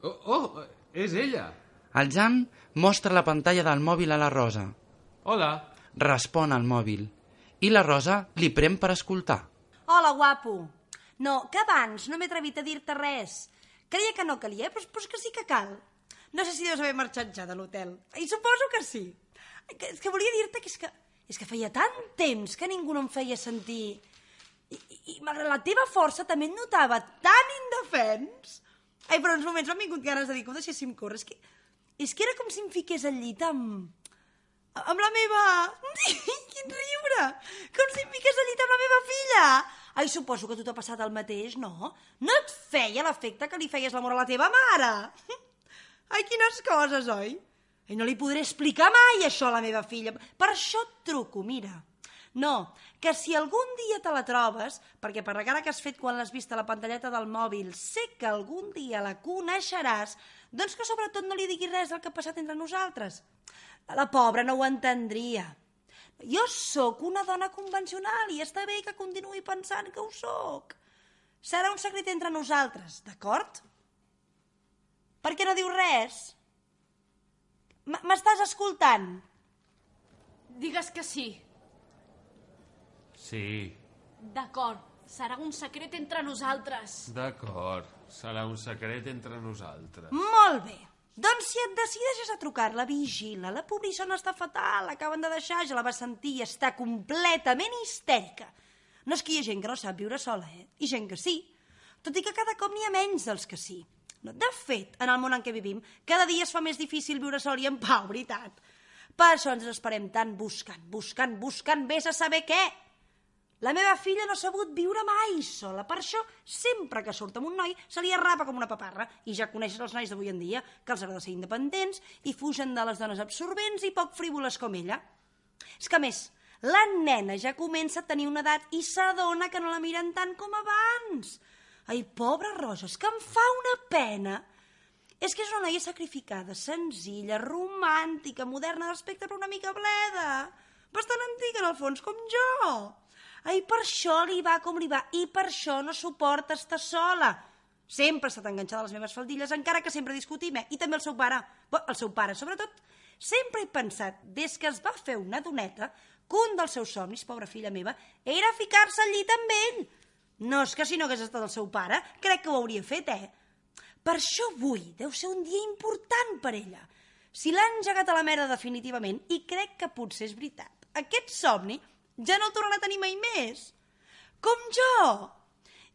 Oh, oh, és ella. El Jan mostra la pantalla del mòbil a la Rosa. Hola. Respon al mòbil. I la Rosa li prem per escoltar. Hola, guapo. No, que abans no m'he atrevit a dir-te res. Creia que no calia, però, però és que sí que cal. No sé si deus haver marxat ja de l'hotel. I suposo que sí. Que, és que volia dir-te que és que, és que feia tant temps que ningú no em feia sentir... I, i, i malgrat la teva força també et notava tan indefens. Ai, però uns moments m'han vingut ganes de dir que ho deixéssim córrer. És que, és que era com si em fiqués al llit amb... amb la meva... Quin riure! Com si em fiqués al llit amb la meva filla! Ai, suposo que tu t'ha passat el mateix, no? No et feia l'efecte que li feies l'amor a la teva mare? Ai, quines coses, oi? I no li podré explicar mai això a la meva filla. Per això et truco, mira. No, que si algun dia te la trobes, perquè per la cara que has fet quan l'has vist a la pantalleta del mòbil, sé que algun dia la coneixeràs, doncs que sobretot no li diguis res del que ha passat entre nosaltres. La pobra no ho entendria. Jo sóc una dona convencional i està bé que continuï pensant que ho sóc. Serà un secret entre nosaltres, d'acord? Per què no dius res? M'estàs escoltant? Digues que sí. Sí, D'acord, serà un secret entre nosaltres. d'acord. Serà un secret entre nosaltres. Molt bé. Doncs si et decideixes a trucar-la, vigila. La pobrissona està fatal, l'acaben de deixar, ja la va sentir i està completament histèrica. No és que hi ha gent que no sap viure sola, eh? I gent que sí. Tot i que cada cop n'hi ha menys dels que sí. No, de fet, en el món en què vivim, cada dia es fa més difícil viure sol i en pau, veritat. Per això ens esperem tant buscant, buscant, buscant, vés a saber què. La meva filla no ha sabut viure mai sola. Per això, sempre que surt amb un noi, se li arrapa com una paparra. I ja coneixes els nois d'avui en dia, que els agrada ser independents i fugen de les dones absorbents i poc frívoles com ella. És que, més, la nena ja comença a tenir una edat i s'adona que no la miren tant com abans. Ai, pobra Rosa, és que em fa una pena. És que és una noia sacrificada, senzilla, romàntica, moderna d'aspecte, però una mica bleda. Bastant antiga, en el fons, com jo. Ai, per això li va com li va, i per això no suporta estar sola. Sempre ha estat enganxada a les meves faldilles, encara que sempre discutim, eh? I també el seu pare. El seu pare, sobretot, sempre he pensat, des que es va fer una doneta, que un dels seus somnis, pobra filla meva, era ficar-se al llit amb ell. No és que si no hagués estat el seu pare, crec que ho hauria fet, eh? Per això avui deu ser un dia important per ella. Si l'ha engegat a la merda definitivament, i crec que potser és veritat, aquest somni ja no el tornarà a tenir mai més. Com jo.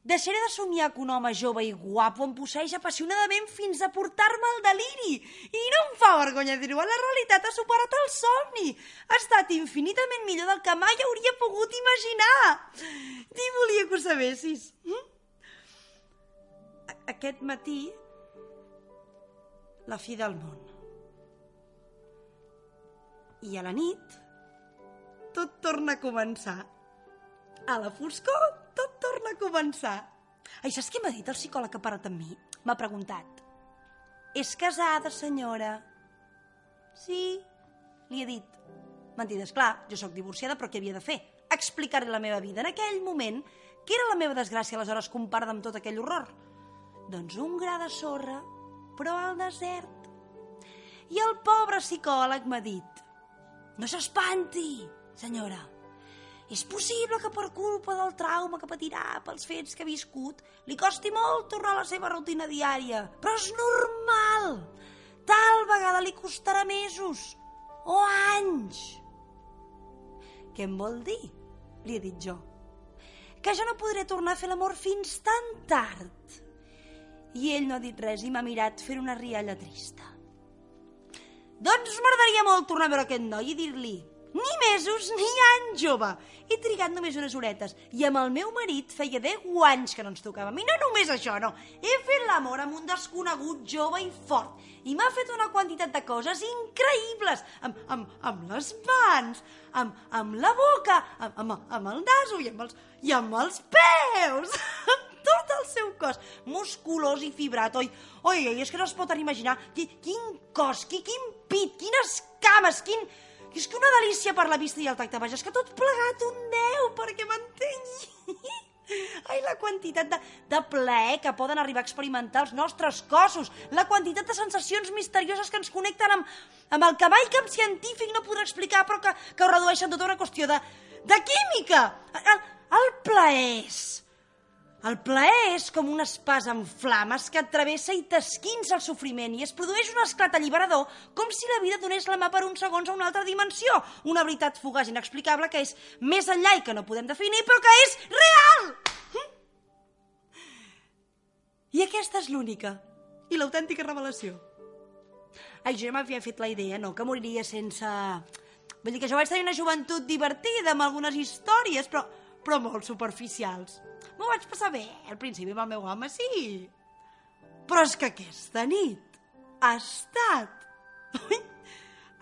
Deixaré de somiar que un home jove i guapo em posseeix apassionadament fins a portar-me al deliri. I no em fa vergonya dir-ho, la realitat ha superat el somni. Ha estat infinitament millor del que mai hauria pogut imaginar. Ni volia que ho sabessis. Hm? Aquest matí, la fi del món. I a la nit, tot torna a començar. A la foscor, tot torna a començar. Ai, saps què m'ha dit el psicòleg que ha parat amb mi? M'ha preguntat. És casada, senyora? Sí, li he dit. Mentida, esclar, jo sóc divorciada, però què havia de fer? Explicar-li la meva vida en aquell moment, que era la meva desgràcia aleshores comparada amb tot aquell horror. Doncs un gra de sorra, però al desert. I el pobre psicòleg m'ha dit no s'espanti, senyora. És possible que per culpa del trauma que patirà pels fets que ha viscut li costi molt tornar a la seva rutina diària. Però és normal. Tal vegada li costarà mesos o anys. Què em vol dir? Li he dit jo. Que jo no podré tornar a fer l'amor fins tan tard. I ell no ha dit res i m'ha mirat fent una rialla trista. Doncs m'agradaria molt tornar a veure aquest noi i dir-li Ni mesos ni anys, jove. He trigat només unes horetes i amb el meu marit feia 10 anys que no ens tocàvem. I no només això, no. He fet l'amor amb un desconegut jove i fort i m'ha fet una quantitat de coses increïbles amb, amb, amb les mans, amb, amb la boca, amb, amb, amb el naso i amb els, i amb els peus, amb tot el seu cos, musculós i fibrat, oi? Oi, oi, és que no es pot imaginar qui, quin cos, qui, quin pit, quines cames, quin... És que una delícia per la vista i el tacte, vaja, és que tot plegat un 10, perquè m'entengui. Ai, la quantitat de, de plaer que poden arribar a experimentar els nostres cossos, la quantitat de sensacions misterioses que ens connecten amb, amb el que mai cap científic no podrà explicar, però que, que ho redueixen tota una qüestió de, de química. El, el plaer és... El plaer és com un espàs en flames que et travessa i t'esquinça el sofriment i es produeix un esclat alliberador com si la vida donés la mà per uns segons a una altra dimensió. Una veritat fugaç inexplicable que és més enllà i que no podem definir, però que és real! I aquesta és l'única i l'autèntica revelació. Ai, jo ja m'havia fet la idea, no, que moriria sense... Vull dir que jo vaig tenir una joventut divertida amb algunes històries, però, però molt superficials. M'ho vaig passar bé, al principi amb el meu home, sí. Però és que aquesta nit ha estat... Ui,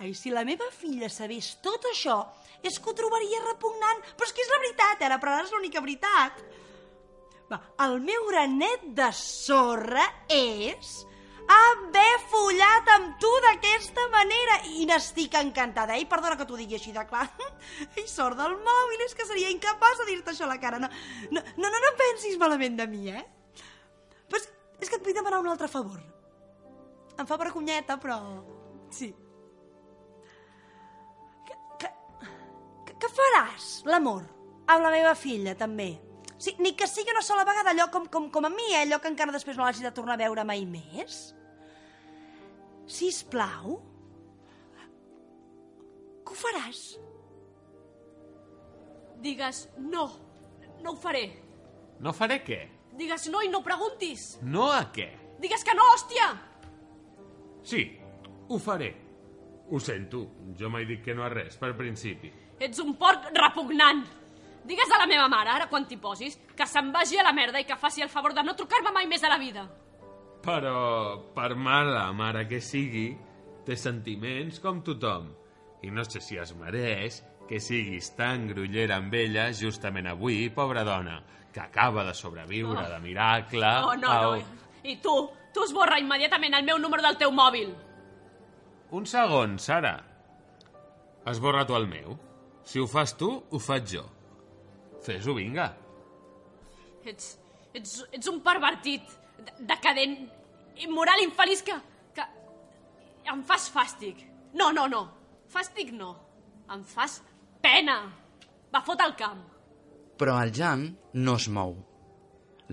ai, si la meva filla sabés tot això, és que ho trobaria repugnant. Però és que és la veritat, ara, però ara és l'única veritat. Va, el meu granet de sorra és haver follat amb tu d'aquesta manera i n'estic encantada. Ei, perdona que t'ho digui així de clar. I sort del mòbil, és que seria incapaç de dir-te això a la cara. No, no, no, no, no pensis malament de mi, eh? Però és, és que et vull demanar un altre favor. Em fa vergonyeta, però... Sí. Que, que, que, que faràs, l'amor, amb la meva filla, també? Sí, ni que sigui una sola vegada, allò com, com, com a mi, eh? allò que encara després no l'hagi de tornar a veure mai més. Si plau, que ho faràs? Digues no, no ho faré. No faré què? Digues no i no preguntis. No a què? Digues que no, hòstia! Sí, ho faré. Ho sento, jo mai dic que no a res, per principi. Ets un porc repugnant. Digues a la meva mare, ara quan t'hi posis, que se'n vagi a la merda i que faci el favor de no trucar-me mai més a la vida. Però, per mala mare que sigui, té sentiments com tothom. I no sé si es mereix que siguis tan grollera amb ella justament avui, pobra dona, que acaba de sobreviure Oh. de miracle... Oh, no, au- no. I tu, tu esborra immediatament el meu número del teu mòbil. Un segon, Sara. Esborra tu el meu. Si ho fas tu, ho faig jo. Fes-ho, vinga. Ets, ets, ets un pervertit, decadent, immoral, infeliç que, que... Em fas fàstic. No, no, no. Fàstic no. Em fas pena. Va, fot al camp. Però el Jan no es mou.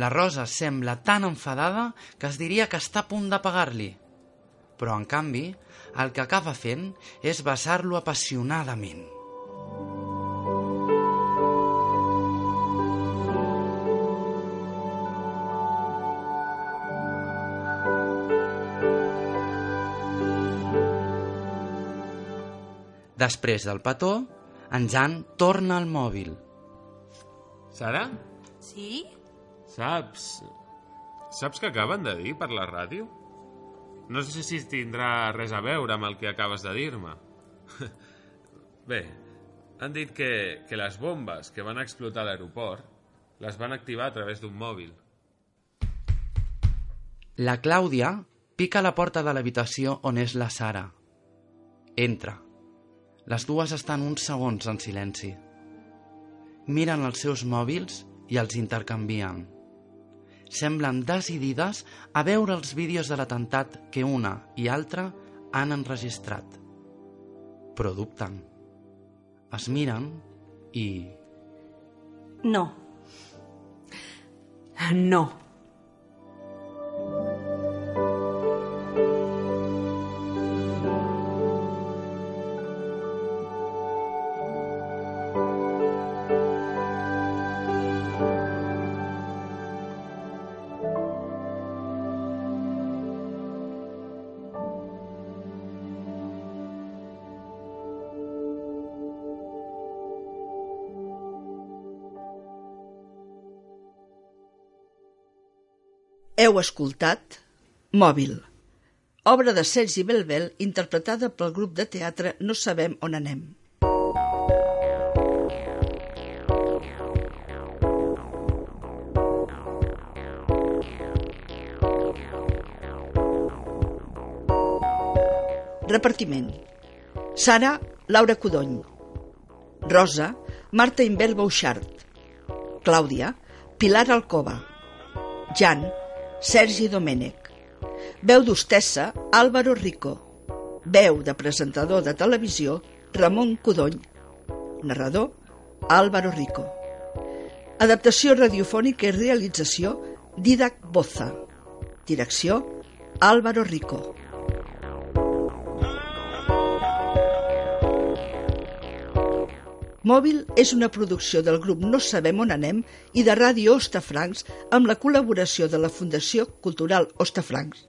La Rosa sembla tan enfadada que es diria que està a punt de pagar-li. Però, en canvi, el que acaba fent és besar-lo apassionadament. Després del petó, en Jan torna al mòbil. Sara, Sí? saps... Saps què acaben de dir per la ràdio? No sé si tindrà res a veure amb el que acabes de dir-me. Bé, han dit que, que les bombes que van explotar a l'aeroport les van activar a través d'un mòbil. La Clàudia pica a la porta de l'habitació on és la Sara. Entra. Les dues estan uns segons en silenci. Miren els seus mòbils i els intercanvien. Semblen decidides a veure els vídeos de l'atemptat que una i altra han enregistrat. Però dubten. Es miren i... No. No. Heu escoltat Mòbil, obra de Sergi Belbel interpretada pel grup de teatre No sabem on anem. Repartiment. Sara, Laura Codony. Rosa, Marta Imbel Bouchard. Clàudia, Pilar Alcova. Jan, Sergi Domènech. Veu d'hostessa, Álvaro Rico. Veu de presentador de televisió, Ramon Codony. Narrador, Álvaro Rico. Adaptació radiofònica i realització, Didac Boza. Direcció, Álvaro Rico. Mòbil és una producció del grup No Sabem On Anem i de Ràdio Ostafrancs amb la col·laboració de la Fundació Cultural Ostafrancs.